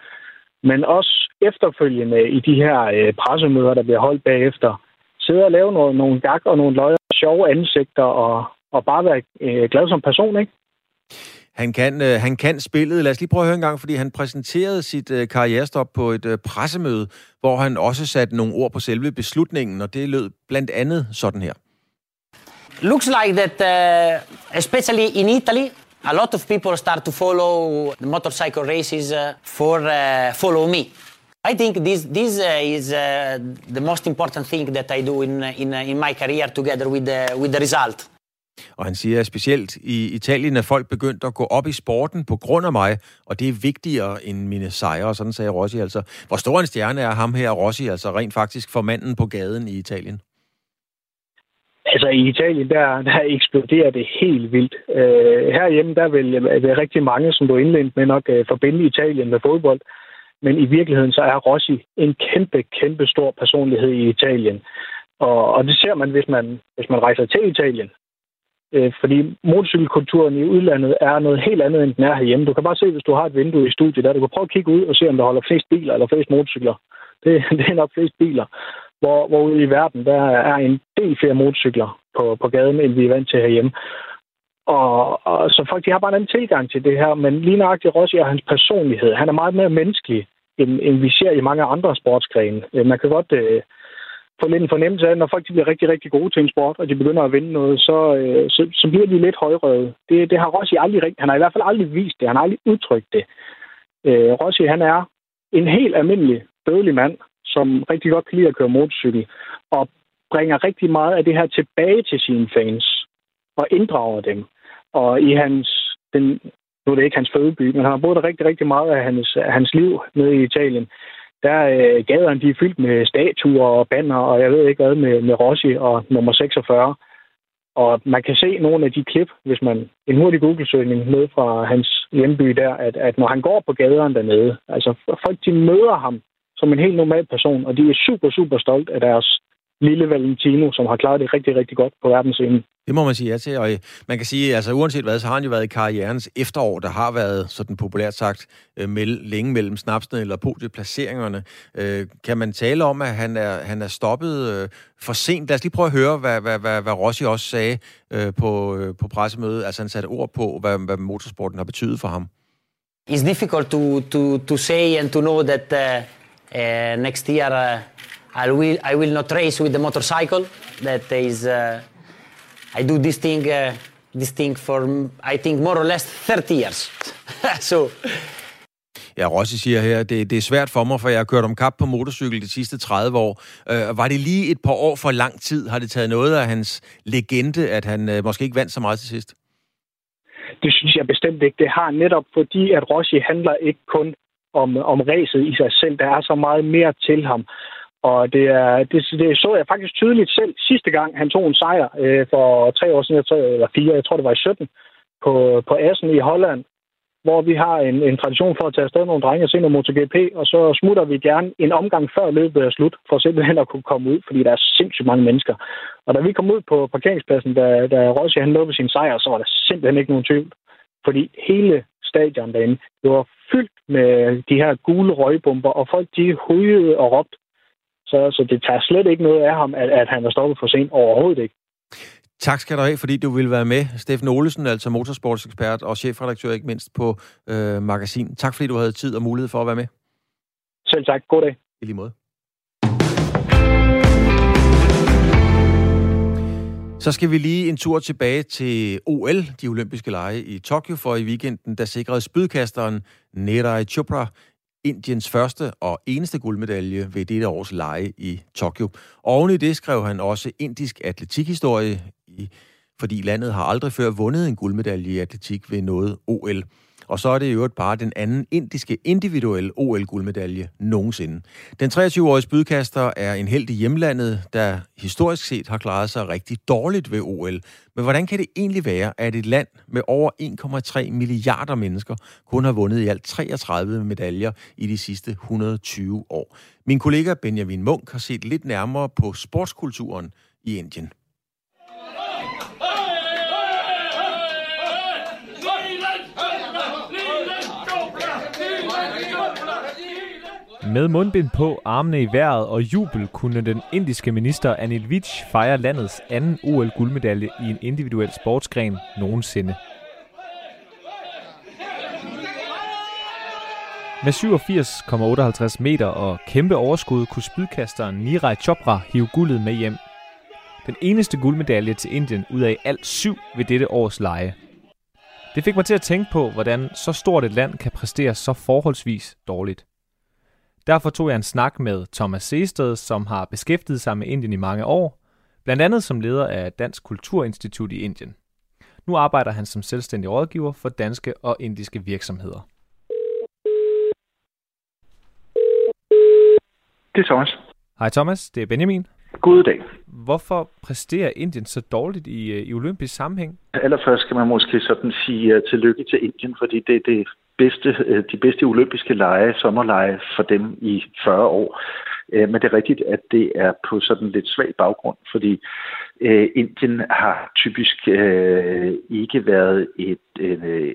men også efterfølgende i de her øh, pressemøder, der bliver holdt bagefter, sidde og lave noget, nogle gag og nogle løjer, sjove ansigter og, og bare være øh, glad som person, ikke? Han kan, øh, han kan spillet. Lad os lige prøve at høre en gang, fordi han præsenterede sit øh, karrierestop på et øh, pressemøde, hvor han også satte nogle ord på selve beslutningen, og det lød blandt andet sådan her. Looks like that, uh, especially in Italy, a lot of people start to follow the motorcycle races uh, for uh, follow me. I think this this uh, is uh, the most important thing that I do in uh, in, uh, in my career together with the, with the result. Og han siger, at specielt i Italien er folk begyndt at gå op i sporten på grund af mig, og det er vigtigere end mine sejre, og sådan sagde Rossi altså. Hvor stor en stjerne er ham her, Rossi, altså rent faktisk for manden på gaden i Italien? Altså i Italien, der, der eksploderer det helt vildt. Øh, herhjemme, der vil, øh, være rigtig mange, som du indlændte med, nok øh, forbinde Italien med fodbold. Men i virkeligheden, så er Rossi en kæmpe, kæmpe stor personlighed i Italien. Og, og det ser man, hvis man, hvis man rejser til Italien. Øh, fordi motorcykelkulturen i udlandet er noget helt andet, end den er herhjemme. Du kan bare se, hvis du har et vindue i studiet, der du kan prøve at kigge ud og se, om der holder flest biler eller flest motorcykler. Det, det er nok flest biler hvor, hvor ude i verden, der er en del flere motorcykler på, på gaden, end vi er vant til herhjemme. Og, og så folk, de har bare en anden tilgang til det her, men lige nøjagtigt Rossi og hans personlighed, han er meget mere menneskelig, end, end vi ser i mange andre sportsgrene. Øh, man kan godt øh, få lidt en fornemmelse af, at når folk de bliver rigtig, rigtig gode til en sport, og de begynder at vinde noget, så, øh, så, så bliver de lidt højrøvet. Det, det har Rossi aldrig rigtigt. han har i hvert fald aldrig vist det, han har aldrig udtrykt det. Øh, Rossi, han er en helt almindelig, dødelig mand, som rigtig godt kan lide at køre motorcykel, og bringer rigtig meget af det her tilbage til sine fans, og inddrager dem. Og i hans, den, nu er det ikke hans fødeby, men han har boet der rigtig, rigtig meget af hans, af hans liv nede i Italien. Der øh, gaderne, de er fyldt med statuer og banner, og jeg ved ikke hvad, med, med Rossi og nummer 46. Og man kan se nogle af de klip, hvis man en hurtig Google-søgning ned fra hans hjemby der, at, at når han går på gaderne dernede, altså folk de møder ham som en helt normal person, og de er super, super stolt af deres lille Valentino, som har klaret det rigtig, rigtig godt på verdensscenen. Det må man sige ja til, og øh, man kan sige, altså uanset hvad, så har han jo været i karrierens efterår, der har været, sådan populært sagt, øh, mell- længe mellem snapsene eller podieplaceringerne. Øh, kan man tale om, at han er, han er stoppet øh, for sent? Lad os lige prøve at høre, hvad, hvad, hvad, hvad Rossi også sagde øh, på, øh, på pressemødet. Altså han satte ord på, hvad, hvad motorsporten har betydet for ham. It's difficult to, to, to say and to know that uh, Uh, next year, uh, I will I will not race with the motorcycle. That is, uh, I do this thing this thing for I think more or less 30 years. so. Ja, Rossi siger her, det, det er svært for mig, for jeg har kørt om kap på motorcykel de sidste 30 år. Øh, var det lige et par år for lang tid? Har det taget noget af hans legende, at han øh, måske ikke vandt så meget til sidst? Det synes jeg bestemt ikke. Det har netop fordi, at Rossi handler ikke kun om, om ræset i sig selv. Der er så meget mere til ham. Og det, er, det, det så jeg faktisk tydeligt selv sidste gang, han tog en sejr øh, for tre år siden, eller fire, jeg tror det var i 17, på, på Assen i Holland, hvor vi har en, en tradition for at tage afsted nogle drenge og se noget MotoGP, og så smutter vi gerne en omgang før løbet er slut, for simpelthen at kunne komme ud, fordi der er sindssygt mange mennesker. Og da vi kom ud på parkeringspladsen, da, da Rossi han nåede sin sejr, så var der simpelthen ikke nogen tvivl. Fordi hele stadion derinde, det var fyldt med de her gule røgbomber, og folk de hujede og råbte. Så, så det tager slet ikke noget af ham, at, at han er stoppet for sent overhovedet ikke. Tak skal du have, fordi du ville være med. Steffen Olesen, altså motorsportsekspert og chefredaktør ikke mindst på øh, Magasin. Tak fordi du havde tid og mulighed for at være med. Selv tak. God dag. I lige måde. Så skal vi lige en tur tilbage til OL, de olympiske lege i Tokyo, for i weekenden, der sikrede spydkasteren Neeraj Chopra Indiens første og eneste guldmedalje ved dette års lege i Tokyo. Oven i det skrev han også indisk atletikhistorie, fordi landet har aldrig før vundet en guldmedalje i atletik ved noget OL. Og så er det jo bare den anden indiske individuelle OL-guldmedalje nogensinde. Den 23-årige spydkaster er en held i hjemlandet, der historisk set har klaret sig rigtig dårligt ved OL. Men hvordan kan det egentlig være, at et land med over 1,3 milliarder mennesker kun har vundet i alt 33 medaljer i de sidste 120 år? Min kollega Benjamin Munk har set lidt nærmere på sportskulturen i Indien. Med mundbind på, armene i vejret og jubel kunne den indiske minister Anil Vij fejre landets anden OL-guldmedalje i en individuel sportsgren nogensinde. Med 87,58 meter og kæmpe overskud kunne spydkasteren Nirai Chopra hive guldet med hjem. Den eneste guldmedalje til Indien ud af alt syv ved dette års lege. Det fik mig til at tænke på, hvordan så stort et land kan præstere så forholdsvis dårligt. Derfor tog jeg en snak med Thomas Seested, som har beskæftiget sig med Indien i mange år, blandt andet som leder af Dansk Kulturinstitut i Indien. Nu arbejder han som selvstændig rådgiver for danske og indiske virksomheder. Det er Thomas. Hej Thomas, det er Benjamin. God dag. Hvorfor præsterer Indien så dårligt i, øh, i olympisk sammenhæng? Allerførst skal man måske sådan sige uh, tillykke til Indien, fordi det er det bedste, øh, de bedste olympiske lege, sommerlege for dem i 40 år. Øh, men det er rigtigt, at det er på sådan lidt svag baggrund, fordi øh, Indien har typisk ikke været et,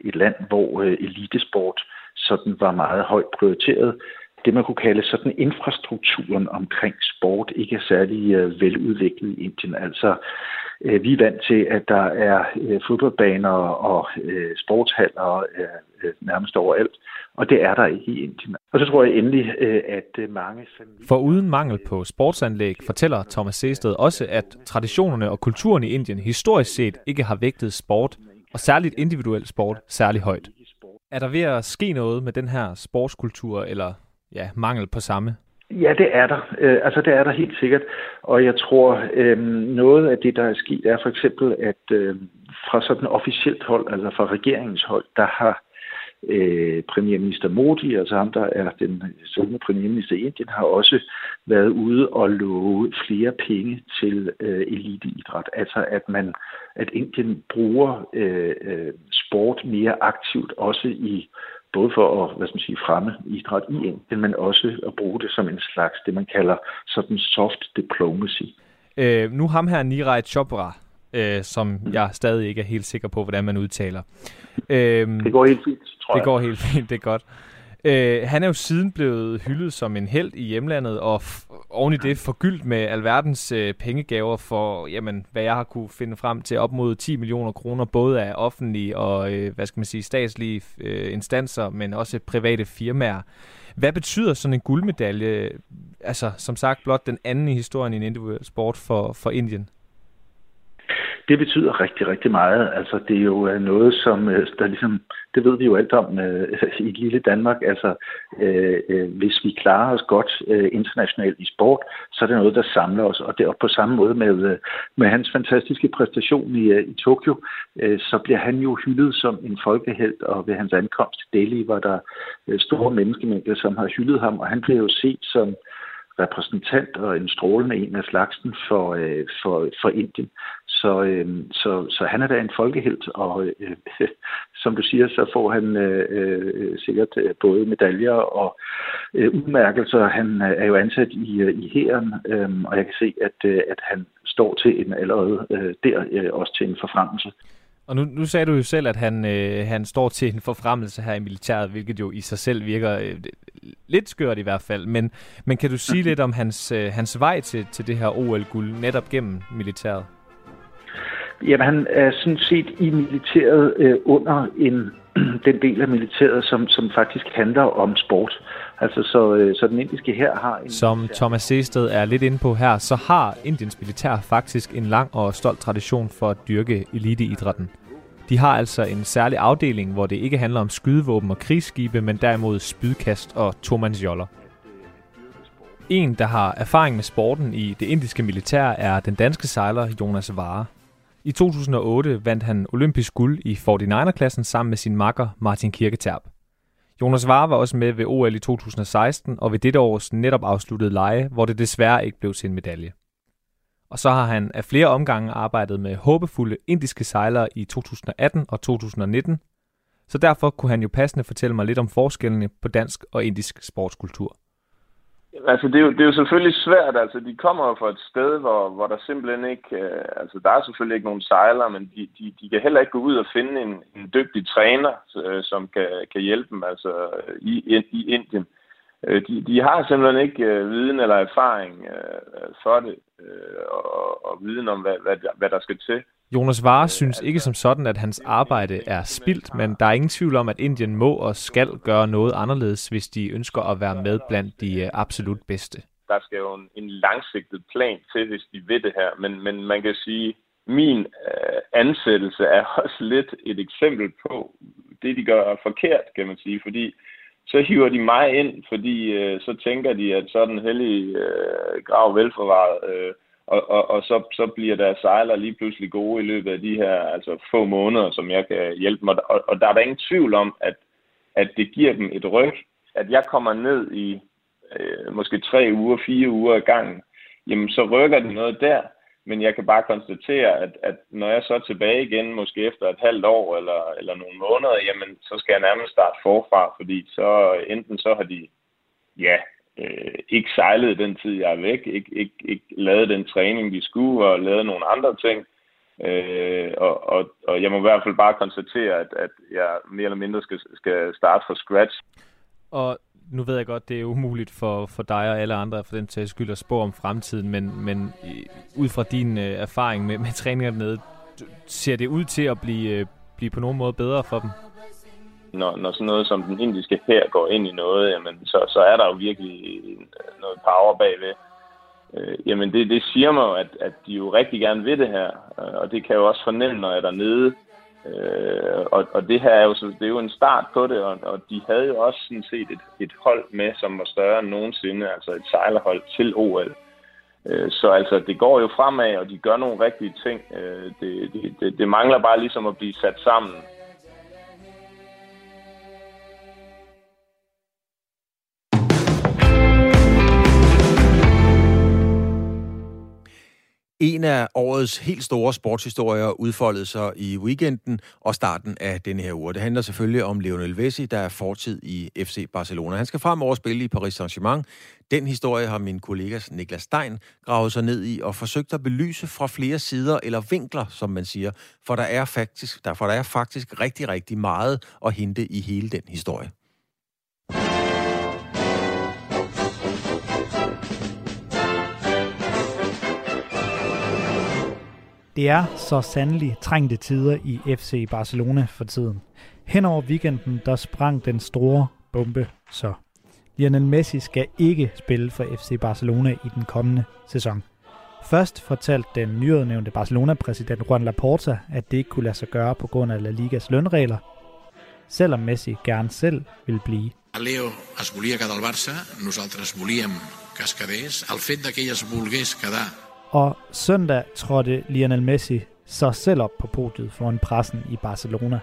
et land, hvor elitesport sådan var meget højt prioriteret det, man kunne kalde sådan infrastrukturen omkring sport, ikke er særlig veludviklet i Indien. Altså, Øh, vi er vant til, at der er øh, fodboldbaner og øh, sportshaller nærmest overalt, og det er der ikke i Indien. Og så tror jeg endelig, at mange familier... For uden mangel på sportsanlæg fortæller Thomas Seested også, at traditionerne og kulturen i Indien historisk set ikke har vægtet sport, og særligt individuel sport, særlig højt. Er der ved at ske noget med den her sportskultur, eller ja, mangel på samme? Ja, det er der. Øh, altså, det er der helt sikkert. Og jeg tror, øh, noget af det, der er sket, er for eksempel, at øh, fra sådan officielt hold, altså fra regeringens hold, der har øh, premierminister Modi, altså ham, der er den siddende premierminister i Indien, har også været ude og love flere penge til øh, eliteidræt. Altså at man, at Indien bruger øh, øh, sport mere aktivt, også i både for at hvad skal man sige, fremme idræt i Indien, men også at bruge det som en slags, det man kalder sådan soft diplomacy. Øh, nu ham her Niraj Chopra, øh, som mm. jeg stadig ikke er helt sikker på, hvordan man udtaler. Øh, det går helt fint, tror det jeg. Det går helt fint, det er godt. Øh, han er jo siden blevet hyldet som en held i hjemlandet, og oven i det forgyldt med alverdens øh, pengegaver for, jamen, hvad jeg har kunne finde frem til, op mod 10 millioner kroner, både af offentlige og, øh, hvad skal man sige, statslige øh, instanser, men også private firmaer. Hvad betyder sådan en guldmedalje, altså som sagt blot den anden i historien i en individuel sport for, for Indien? Det betyder rigtig, rigtig meget. Altså, det er jo øh, noget, som øh, der ligesom det ved vi jo alt om øh, i lille Danmark. Altså, øh, øh, hvis vi klarer os godt øh, internationalt i sport, så er det noget, der samler os. Og det er på samme måde med, øh, med hans fantastiske præstation i, øh, i Tokyo, øh, så bliver han jo hyldet som en folkehelt, og ved hans ankomst til Delhi var der øh, store menneskemængder, som har hyldet ham, og han blev jo set som repræsentant og en strålende en af slagsen for, øh, for, for Indien. Så, øh, så, så han er da en folkehelt, og øh, som du siger, så får han øh, øh, sikkert øh, både medaljer og øh, udmærkelser. Han øh, er jo ansat i, i hæren, øh, og jeg kan se, at, øh, at han står til en allerede øh, der øh, også til en forfremmelse. Og nu, nu sagde du jo selv, at han, øh, han står til en forfremmelse her i militæret, hvilket jo i sig selv virker øh, lidt skørt i hvert fald. Men, men kan du sige lidt om hans, øh, hans vej til, til det her OL-guld netop gennem militæret? Jamen, han er sådan set i militæret øh, under en, den del af militæret, som, som faktisk handler om sport. Altså, så, øh, så den indiske her har en... Som militær. Thomas Seested er lidt inde på her, så har Indiens militær faktisk en lang og stolt tradition for at dyrke eliteidrætten. De har altså en særlig afdeling, hvor det ikke handler om skydevåben og krigsskibe, men derimod spydkast og tomandsjoller. En, der har erfaring med sporten i det indiske militær, er den danske sejler Jonas Vare. I 2008 vandt han olympisk guld i 49er-klassen sammen med sin makker Martin Kirketerp. Jonas Vare var også med ved OL i 2016 og ved dette års netop afsluttede lege, hvor det desværre ikke blev til en medalje. Og så har han af flere omgange arbejdet med håbefulde indiske sejlere i 2018 og 2019, så derfor kunne han jo passende fortælle mig lidt om forskellene på dansk og indisk sportskultur. Altså, det er, jo, det er jo selvfølgelig svært. Altså, de kommer jo fra et sted, hvor, hvor der simpelthen ikke... Øh, altså, der er selvfølgelig ikke nogen sejler, men de, de, de kan heller ikke gå ud og finde en, en dygtig træner, øh, som kan, kan hjælpe dem altså, i, i Indien. Øh, de, de har simpelthen ikke øh, viden eller erfaring øh, for det, øh, og, og viden om, hvad, hvad, hvad der skal til. Jonas Vare synes ikke som sådan, at hans arbejde er spildt, men der er ingen tvivl om, at Indien må og skal gøre noget anderledes, hvis de ønsker at være med blandt de øh, absolut bedste. Der skal jo en, en langsigtet plan til, hvis de vil det her, men, men man kan sige, min øh, ansættelse er også lidt et eksempel på det, de gør forkert, kan man sige, fordi så hiver de mig ind, fordi øh, så tænker de, at så er den hellige øh, grav velforvaret, øh, og, og, og så, så bliver deres sejler lige pludselig gode i løbet af de her altså, få måneder, som jeg kan hjælpe dem. Og, og der er der ingen tvivl om, at, at det giver dem et ryg, at jeg kommer ned i øh, måske tre uger, fire uger ad gangen, jamen så rykker det noget der, men jeg kan bare konstatere, at, at når jeg så er tilbage igen, måske efter et halvt år eller, eller nogle måneder, jamen så skal jeg nærmest starte forfra, fordi så enten så har de, ja, ikke sejlede den tid, jeg er væk, ikke, ikke, ikke lavede den træning, vi skulle, og lavede nogle andre ting. Øh, og, og, og jeg må i hvert fald bare konstatere, at, at jeg mere eller mindre skal, skal starte fra scratch. Og nu ved jeg godt, det er umuligt for, for dig og alle andre for den til skyld at spå om fremtiden, men, men øh, ud fra din øh, erfaring med, med træninger dernede, ser det ud til at blive, øh, blive på nogen måde bedre for dem? Når, når sådan noget som den indiske her går ind i noget, jamen, så, så er der jo virkelig noget power bagved. Øh, jamen det, det siger mig jo, at, at de jo rigtig gerne vil det her, øh, og det kan jeg jo også fornemme, når jeg er dernede. Øh, og, og det her er jo, så, det er jo en start på det, og, og de havde jo også sådan set et, et hold med, som var større end nogensinde, altså et sejlerhold til OL. Øh, så altså, det går jo fremad, og de gør nogle rigtige ting. Øh, det, det, det, det mangler bare ligesom at blive sat sammen. En af årets helt store sportshistorier udfoldede sig i weekenden og starten af denne her uge. Det handler selvfølgelig om Lionel Messi, der er fortid i FC Barcelona. Han skal fremover spille i Paris Saint-Germain. Den historie har min kollega Niklas Stein gravet sig ned i og forsøgt at belyse fra flere sider eller vinkler, som man siger. For der er faktisk, der, for der er faktisk rigtig, rigtig meget at hente i hele den historie. Det er så sandelig trængte tider i FC Barcelona for tiden. Hen over weekenden, der sprang den store bombe så. Lionel Messi skal ikke spille for FC Barcelona i den kommende sæson. Først fortalte den nyudnævnte Barcelona-præsident Juan Laporta, at det ikke kunne lade sig gøre på grund af La Ligas lønregler. selvom Messi gerne selv vil blive. Leo es volia quedar al Barça, nosaltres volíem que es quedés. El fet de que ell es volgués quedar og søndag trådte Lionel Messi så selv op på podiet foran pressen i Barcelona.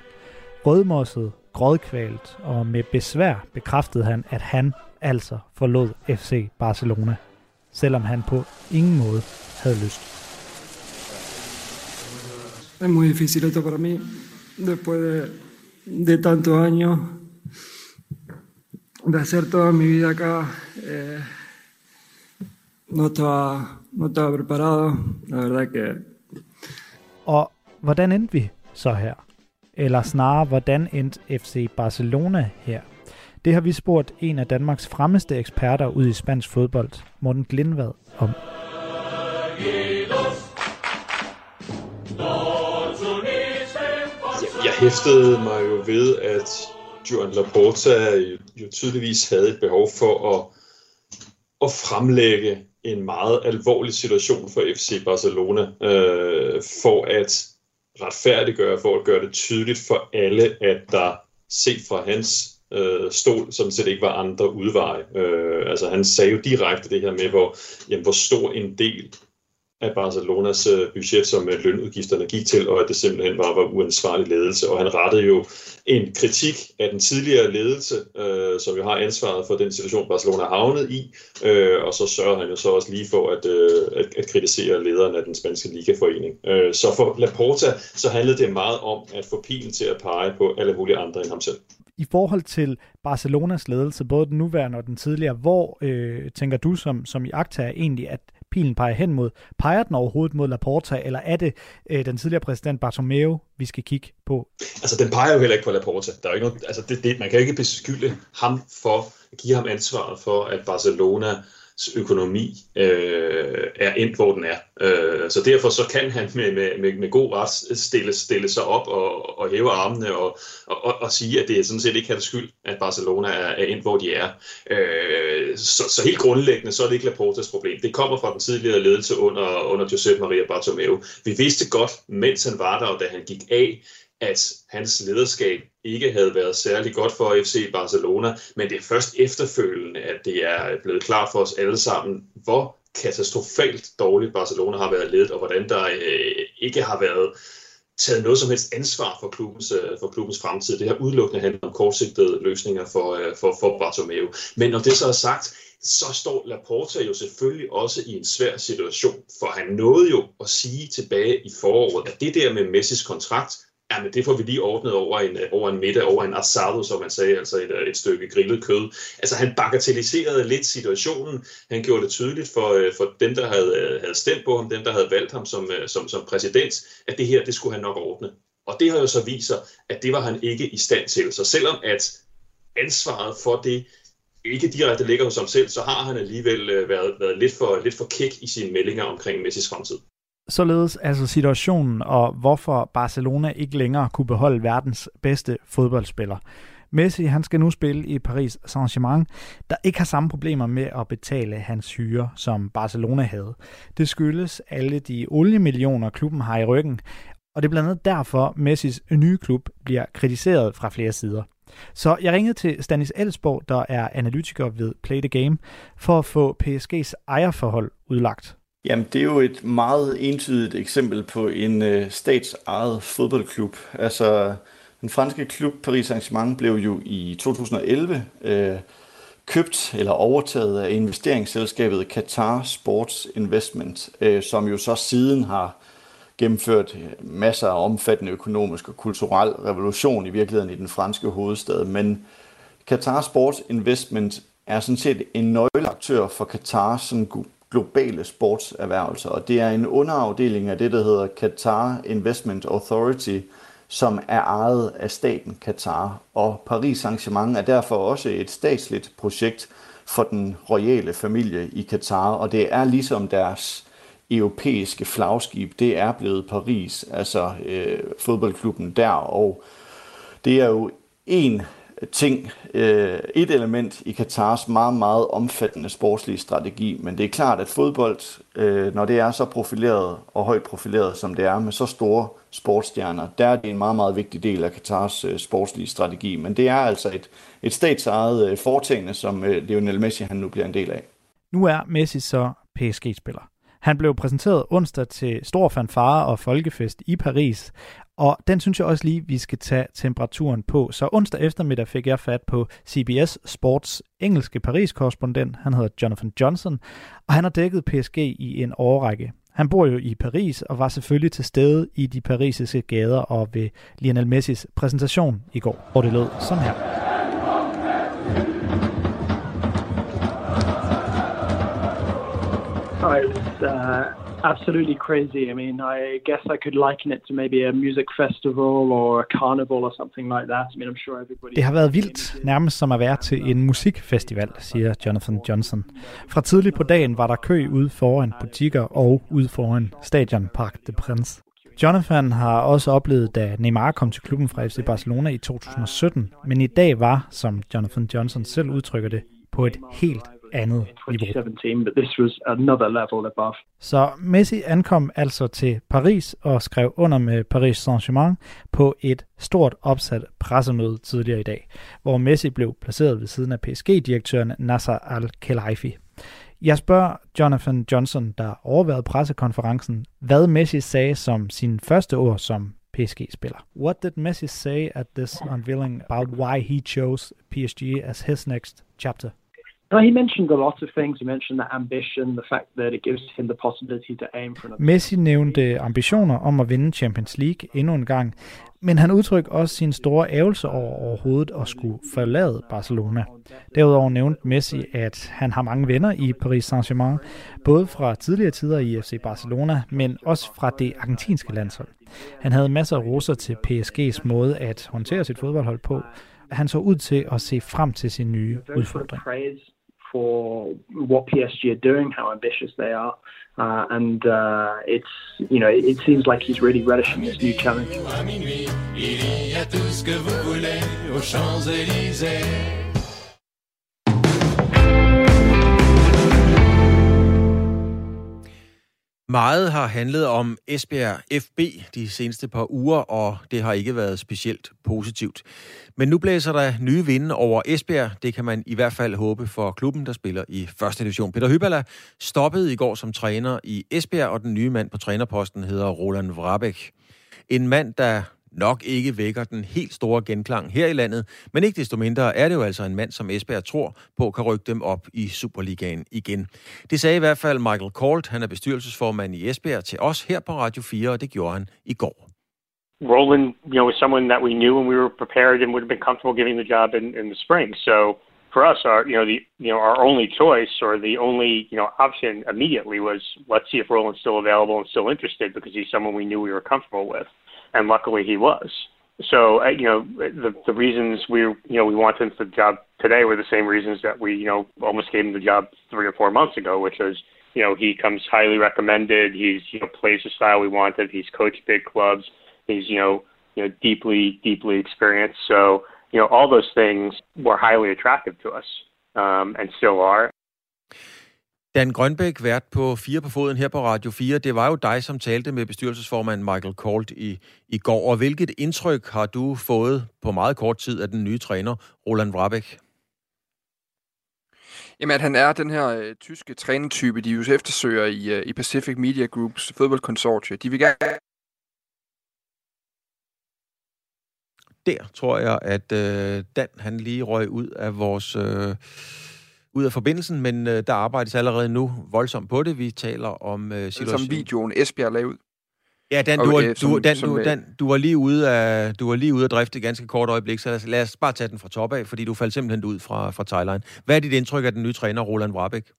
Rødmosset, grådkvalt og med besvær bekræftede han, at han altså forlod FC Barcelona, selvom han på ingen måde havde lyst. Es muy difícil esto para mí, después de, de tantos años, de hacer toda mi vida acá. Eh, no, estaba, no estaba preparado, la verdad que... Og hvordan endte vi så her? Eller snarere, hvordan endte FC Barcelona her? Det har vi spurgt en af Danmarks fremmeste eksperter ud i spansk fodbold, Morten Glindvad, om. Jeg hæftede mig jo ved, at Joan Laporta jo tydeligvis havde et behov for at, at fremlægge en meget alvorlig situation for FC Barcelona, øh, for at retfærdiggøre, for at gøre det tydeligt for alle, at der set fra hans øh, stol, som set ikke var andre udveje. Øh, altså han sagde jo direkte det her med, hvor, jamen, hvor stor en del af Barcelonas øh, budget, som øh, lønudgifterne gik til, og at det simpelthen var, var uansvarlig ledelse. Og han rettede jo en kritik af den tidligere ledelse, øh, som jo har ansvaret for den situation, Barcelona har havnet i, øh, og så sørger han jo så også lige for at, øh, at, at kritisere lederen af den spanske ligaforening. Øh, så for Laporta, så handlede det meget om at få pilen til at pege på alle mulige andre end ham selv i forhold til Barcelonas ledelse, både den nuværende og den tidligere, hvor øh, tænker du som, som i akta egentlig, at pilen peger hen mod? Peger den overhovedet mod Laporta, eller er det øh, den tidligere præsident Bartomeu, vi skal kigge på? Altså, den peger jo heller ikke på Laporta. Der er jo ikke noget, altså, det, det, man kan jo ikke beskylde ham for, at give ham ansvaret for, at Barcelona økonomi øh, er endt, hvor den er. Øh, så derfor så kan han med, med, med, med god ret stille, stille sig op og, og hæve armene og, og, og sige, at det er sådan set ikke hans skyld, at Barcelona er, er endt, hvor de er. Øh, så, så helt grundlæggende, så er det ikke Laportas problem. Det kommer fra den tidligere ledelse under, under Josep Maria Bartomeu. Vi vidste godt, mens han var der, og da han gik af, at hans lederskab ikke havde været særlig godt for FC Barcelona, men det er først efterfølgende, at det er blevet klart for os alle sammen, hvor katastrofalt dårligt Barcelona har været ledet, og hvordan der øh, ikke har været taget noget som helst ansvar for klubbens, øh, for klubbens fremtid. Det har udelukkende handlet om kortsigtede løsninger for, øh, for, for Bartomeu. Men når det så er sagt, så står Laporta jo selvfølgelig også i en svær situation, for han nåede jo at sige tilbage i foråret, at det der med Messis kontrakt, Ja, men det får vi lige ordnet over en, øh, over en middag, over en asado, som man sagde, altså et, øh, et stykke grillet kød. Altså han bagatelliserede lidt situationen. Han gjorde det tydeligt for, øh, for dem, der havde, havde stemt på ham, dem, der havde valgt ham som, som, som præsident, at det her, det skulle han nok ordne. Og det har jo så vist sig, at det var han ikke i stand til. Så selvom at ansvaret for det ikke direkte ligger hos ham selv, så har han alligevel været, været lidt, for, lidt for kæk i sine meldinger omkring Messis fremtid. Således altså situationen og hvorfor Barcelona ikke længere kunne beholde verdens bedste fodboldspiller. Messi han skal nu spille i Paris Saint-Germain, der ikke har samme problemer med at betale hans hyre, som Barcelona havde. Det skyldes alle de oliemillioner, klubben har i ryggen, og det er blandt andet derfor, Messis nye klub bliver kritiseret fra flere sider. Så jeg ringede til Stanis Elsborg, der er analytiker ved Play the Game, for at få PSG's ejerforhold udlagt. Jamen, det er jo et meget entydigt eksempel på en øh, statsejet fodboldklub. Altså, den franske klub Paris Saint-Germain blev jo i 2011 øh, købt eller overtaget af investeringsselskabet Qatar Sports Investment, øh, som jo så siden har gennemført masser af omfattende økonomisk og kulturel revolution i virkeligheden i den franske hovedstad. Men Qatar Sports Investment er sådan set en nøgleaktør for Qatar sådan globale sportserhvervelser, og det er en underafdeling af det, der hedder Qatar Investment Authority, som er ejet af staten Qatar. Og Paris Saint-Germain er derfor også et statsligt projekt for den royale familie i Qatar, og det er ligesom deres europæiske flagskib, det er blevet Paris, altså øh, fodboldklubben der, og det er jo en ting, øh, et element i Katars meget, meget omfattende sportslige strategi, men det er klart, at fodbold, øh, når det er så profileret og højt profileret, som det er med så store sportsstjerner, der er det en meget, meget vigtig del af Katars øh, sportslige strategi, men det er altså et, et statsejet øh, foretagende, som øh, Lionel Messi han nu bliver en del af. Nu er Messi så PSG-spiller. Han blev præsenteret onsdag til stor fanfare og folkefest i Paris, og den synes jeg også lige, vi skal tage temperaturen på. Så onsdag eftermiddag fik jeg fat på CBS Sports engelske Paris-korrespondent. Han hedder Jonathan Johnson, og han har dækket PSG i en årrække. Han bor jo i Paris og var selvfølgelig til stede i de parisiske gader og ved Lionel Messis præsentation i går, hvor det lød sådan her. Hi, it's, uh, absolutely crazy. I mean, I guess I could liken it to maybe a music festival or a carnival or something like that. I mean, I'm sure everybody... Det har været vildt, nærmest som at være til en musikfestival, siger Jonathan Johnson. Fra tidligt på dagen var der kø ude foran butikker og ude foran stadion Parc de Prince. Jonathan har også oplevet, da Neymar kom til klubben fra FC Barcelona i 2017, men i dag var, som Jonathan Johnson selv udtrykker det, på et helt andet niveau. level above. Så Messi ankom altså til Paris og skrev under med Paris Saint-Germain på et stort opsat pressemøde tidligere i dag, hvor Messi blev placeret ved siden af PSG-direktøren Nasser Al-Khelaifi. Jeg spørger Jonathan Johnson, der overvejede pressekonferencen, hvad Messi sagde som sin første ord som PSG-spiller. What did Messi say at this unveiling about why he chose PSG as his next chapter? He mentioned a lot of things. He mentioned the ambition, the fact that it gives him the possibility to aim for another. Messi nævnte ambitioner om at vinde Champions League endnu en gang, men han udtrykte også sin store ævelse over overhovedet at skulle forlade Barcelona. Derudover nævnte Messi, at han har mange venner i Paris Saint-Germain, både fra tidligere tider i FC Barcelona, men også fra det argentinske landshold. Han havde masser af roser til PSG's måde at håndtere sit fodboldhold på. Han så ud til at se frem til sin nye udfordring. For what PSG are doing, how ambitious they are, uh, and uh, it's you know it, seems like he's really relishing this new challenge. Meget har handlet om Esbjerg FB de seneste par uger, og det har ikke været specielt positivt. Men nu blæser der nye vinde over Esbjerg. Det kan man i hvert fald håbe for klubben, der spiller i første division. Peter Hyballa stoppede i går som træner i Esbjerg, og den nye mand på trænerposten hedder Roland Vrabæk. En mand, der nok ikke vækker den helt store genklang her i landet, men ikke desto mindre er det jo altså en mand, som Esbjerg tror på kan rykke dem op i Superligaen igen. Det sagde i hvert fald Michael Colt, han er bestyrelsesformand i Esbjerg, til os her på Radio 4, og det gjorde han i går. Roland, you know, was someone that we knew and we were prepared and would have been comfortable giving the job in, in the spring. So for us, our you know the you know our only choice or the only you know option immediately was let's see if Roland's still available and still interested because he's someone we knew we were comfortable with. And luckily he was. So uh, you know the the reasons we you know we wanted him for the job today were the same reasons that we you know almost gave him the job three or four months ago, which was you know he comes highly recommended. He's you know plays the style we wanted. He's coached big clubs. He's you know you know deeply deeply experienced. So you know all those things were highly attractive to us um, and still are. Dan Grønbæk, vært på Fire på Foden her på Radio 4. Det var jo dig, som talte med bestyrelsesformand Michael Colt i, i går. Og hvilket indtryk har du fået på meget kort tid af den nye træner, Roland Vrabæk? Jamen, at han er den her øh, tyske trænertype, de jo eftersøger i, øh, i Pacific Media Groups fodboldkonsortie. De vil gerne der tror jeg, at øh, Dan han lige røg ud af vores øh, ud af forbindelsen, men øh, der arbejdes allerede nu voldsomt på det. Vi taler om øh, situationen. Som videoen Esbjerg lavede ud. Ja, Dan, du, var, øh, du, Dan, du, Dan, du, var lige ude af, du var lige ude af drifte et ganske kort øjeblik, så lad os, lad os bare tage den fra top af, fordi du faldt simpelthen ud fra, fra Thailand. Hvad er dit indtryk af den nye træner, Roland Warbeck?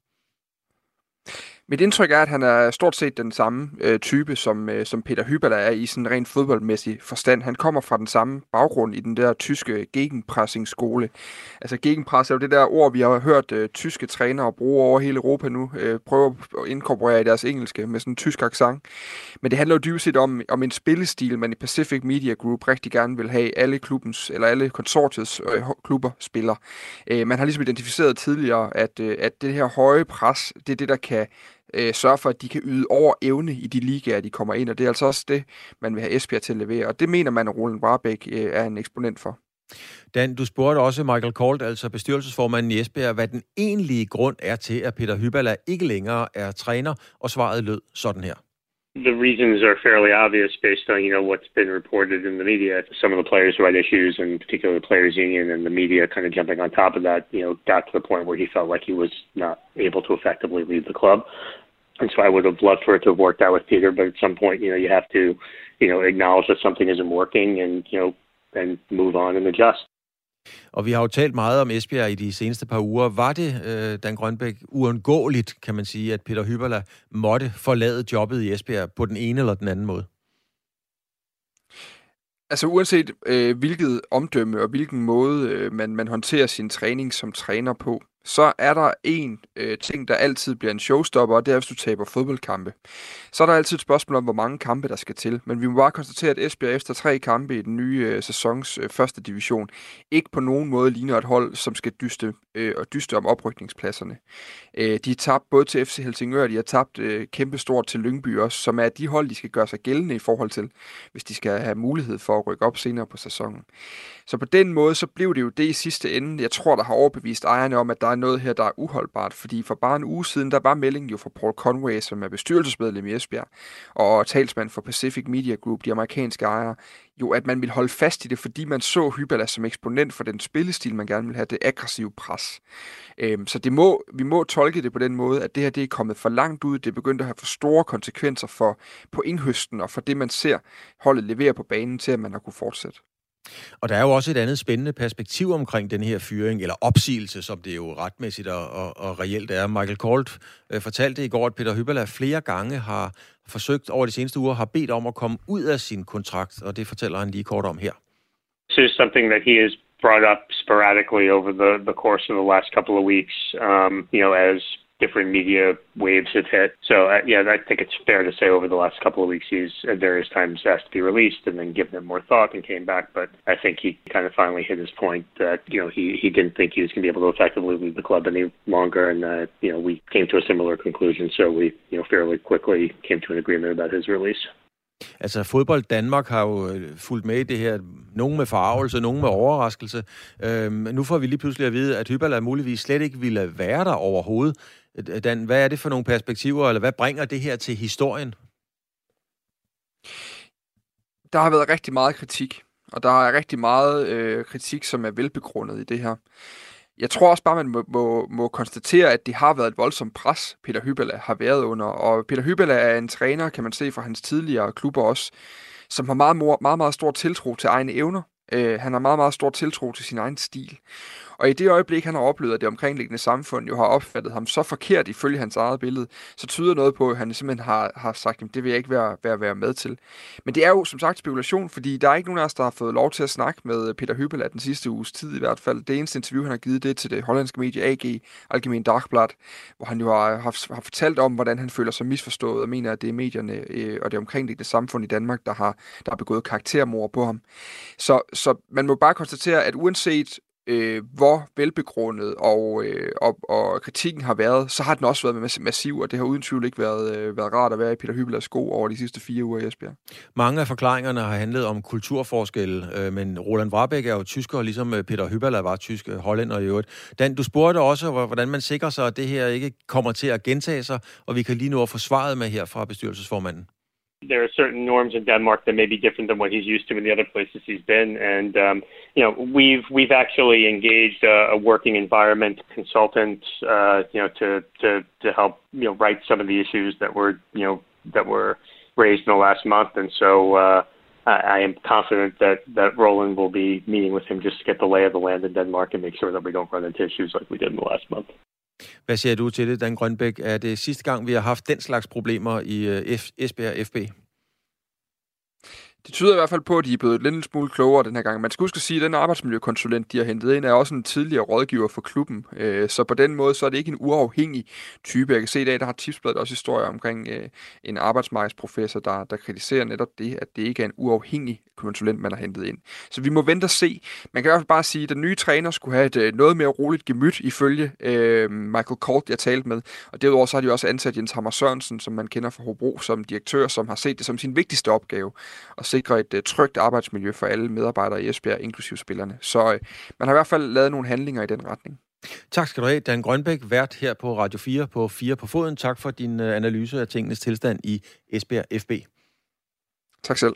Mit indtryk er, at han er stort set den samme øh, type, som, øh, som Peter Hyberler er i sådan rent fodboldmæssig forstand. Han kommer fra den samme baggrund i den der tyske gegenpressing-skole. Altså gegenpress er jo det der ord, vi har hørt øh, tyske trænere bruge over hele Europa nu, øh, prøve at inkorporere i deres engelske med sådan en tysk accent. Men det handler jo dybest set om, om en spillestil, man i Pacific Media Group rigtig gerne vil have alle klubbens, eller alle konsortiets øh, klubber spiller. Øh, man har ligesom identificeret tidligere, at, øh, at det her høje pres, det er det, der kan øh, sørge for, at de kan yde over evne i de ligaer, de kommer ind, og det er altså også det, man vil have Esbjerg til at levere, og det mener man, at Roland Warbeck øh, er en eksponent for. Dan, du spurgte også Michael Kolt, altså bestyrelsesformanden i Esbjerg, hvad den egentlige grund er til, at Peter Hyballa ikke længere er træner, og svaret lød sådan her. The reasons are fairly obvious based on, you know, what's been reported in the media. Some of the players had issues, and particularly the players union and the media kind of jumping on top of that, you know, got to the point where he felt like he was not able to effectively lead the club. And so I would have loved for it to have worked out with Peter, but at some point, you know, you have to, you know, acknowledge that something isn't working and, you know, and move on and adjust. Og vi har jo talt meget om Esbjerg i de seneste par uger. Var det, øh, Dan Grønbæk, uundgåeligt, kan man sige, at Peter Hyberla måtte forlade jobbet i Esbjerg på den ene eller den anden måde? Altså uanset øh, hvilket omdømme og hvilken måde øh, man, man håndterer sin træning som træner på, så er der en øh, ting, der altid bliver en showstopper, og det er, hvis du taber fodboldkampe. Så er der altid et spørgsmål om, hvor mange kampe der skal til. Men vi må bare konstatere, at Esbjerg efter tre kampe i den nye øh, sæsons øh, første division ikke på nogen måde ligner et hold, som skal dyste, øh, og dyste om oprykningspladserne. Øh, de har tabt både til FC Helsingør, de har tabt øh, kæmpestort til Lyngby også, som er de hold, de skal gøre sig gældende i forhold til, hvis de skal have mulighed for at rykke op senere på sæsonen. Så på den måde, så blev det jo det i sidste ende, jeg tror, der har overbevist ejerne om, at der er noget her, der er uholdbart. Fordi for bare en uge siden, der var meldingen jo fra Paul Conway, som er bestyrelsesmedlem i Esbjerg, og talsmand for Pacific Media Group, de amerikanske ejere, jo, at man vil holde fast i det, fordi man så Hybala som eksponent for den spillestil, man gerne vil have, det aggressive pres. Øhm, så det må, vi må tolke det på den måde, at det her det er kommet for langt ud, det er begyndt at have for store konsekvenser for på indhøsten og for det, man ser holdet levere på banen til, at man har kunne fortsætte. Og der er jo også et andet spændende perspektiv omkring den her fyring, eller opsigelse, som det jo retmæssigt og, og, og reelt er. Michael Kolt øh, fortalte i går, at Peter Hybala flere gange har forsøgt over de seneste uger, har bedt om at komme ud af sin kontrakt, og det fortæller han lige kort om her. This is something that he has brought up sporadically over the, the course of the last couple of weeks, um, you know, as different media waves have hit. So uh, yeah, I think it's fair to say over the last couple of weeks he's at various times asked to be released and then given it more thought and came back. But I think he kind of finally hit his point that you know he he didn't think he was going to be able to effectively lead the club any longer, and uh, you know we came to a similar conclusion. So we you know fairly quickly came to an agreement about his release. Altså fodbold Danmark har jo øh, fulgt med i det her, nogen med forarvelse, nogen med overraskelse. Øhm, nu får vi lige pludselig at vide, at Hybala muligvis slet ikke ville være der overhovedet. Øh, Dan, hvad er det for nogle perspektiver, eller hvad bringer det her til historien? Der har været rigtig meget kritik, og der er rigtig meget øh, kritik, som er velbegrundet i det her. Jeg tror også bare, man må, må, må konstatere, at det har været et voldsomt pres, Peter Hybella har været under. Og Peter Hybella er en træner, kan man se fra hans tidligere klubber også, som har meget, meget, meget stor tiltro til egne evner. Øh, han har meget, meget stor tiltro til sin egen stil. Og i det øjeblik, han har oplevet, at det omkringliggende samfund jo har opfattet ham så forkert ifølge hans eget billede, så tyder noget på, at han simpelthen har, har sagt, at det vil jeg ikke være, være, være med til. Men det er jo som sagt spekulation, fordi der er ikke nogen af os, der har fået lov til at snakke med Peter Hyppel den sidste uges tid i hvert fald. Det eneste interview, han har givet det til det hollandske medie AG, Algemeen Dagblad, hvor han jo har, har, har fortalt om, hvordan han føler sig misforstået og mener, at det er medierne øh, og det omkringliggende samfund i Danmark, der har, der har begået karaktermord på ham. Så, så man må bare konstatere, at uanset øh, hvor velbegrundet og, øh, og, og kritikken har været, så har den også været massiv, og det har uden tvivl ikke været, øh, været rart at være i Peter Hybelers sko over de sidste fire uger i Esbjerg. Mange af forklaringerne har handlet om kulturforskelle, øh, men Roland Warbeck er jo tysker, ligesom øh, Peter Hyberler var tysk, øh, hollænder i øvrigt. Dan, du spurgte også, hvordan man sikrer sig, at det her ikke kommer til at gentage sig, og vi kan lige nu få svaret med her fra bestyrelsesformanden. There are certain norms in Denmark that may be different than what he's used to in the other places he's been. And um, you know, we've we've actually engaged a, a working environment consultant, uh, you know, to to to help you know write some of the issues that were you know that were raised in the last month. And so uh, I, I am confident that that Roland will be meeting with him just to get the lay of the land in Denmark and make sure that we don't run into issues like we did in the last month. Hvad siger du til det, Dan Grønbæk? Er det sidste gang, vi har haft den slags problemer i øh, F- Esbjerg FB? Det tyder i hvert fald på, at de er blevet lidt smule klogere den her gang. Man skal huske at sige, at den arbejdsmiljøkonsulent, de har hentet ind, er også en tidligere rådgiver for klubben. Øh, så på den måde, så er det ikke en uafhængig type. Jeg kan se i dag, der har Tipsbladet også historier omkring øh, en arbejdsmarkedsprofessor, der, der kritiserer netop det, at det ikke er en uafhængig konsulent, man har hentet ind. Så vi må vente og se. Man kan i hvert fald bare sige, at den nye træner skulle have et øh, noget mere roligt gemyt ifølge øh, Michael Kort, jeg talte med. Og derudover så har de også ansat Jens Hammer Sørensen, som man kender fra Hobro, som direktør, som har set det som sin vigtigste opgave sikre et øh, trygt arbejdsmiljø for alle medarbejdere i Esbjerg, inklusive spillerne. Så øh, man har i hvert fald lavet nogle handlinger i den retning. Tak skal du have, Dan Grønbæk, vært her på Radio 4 på 4 på foden. Tak for din øh, analyse af tingenes tilstand i Esbjerg FB. Tak selv.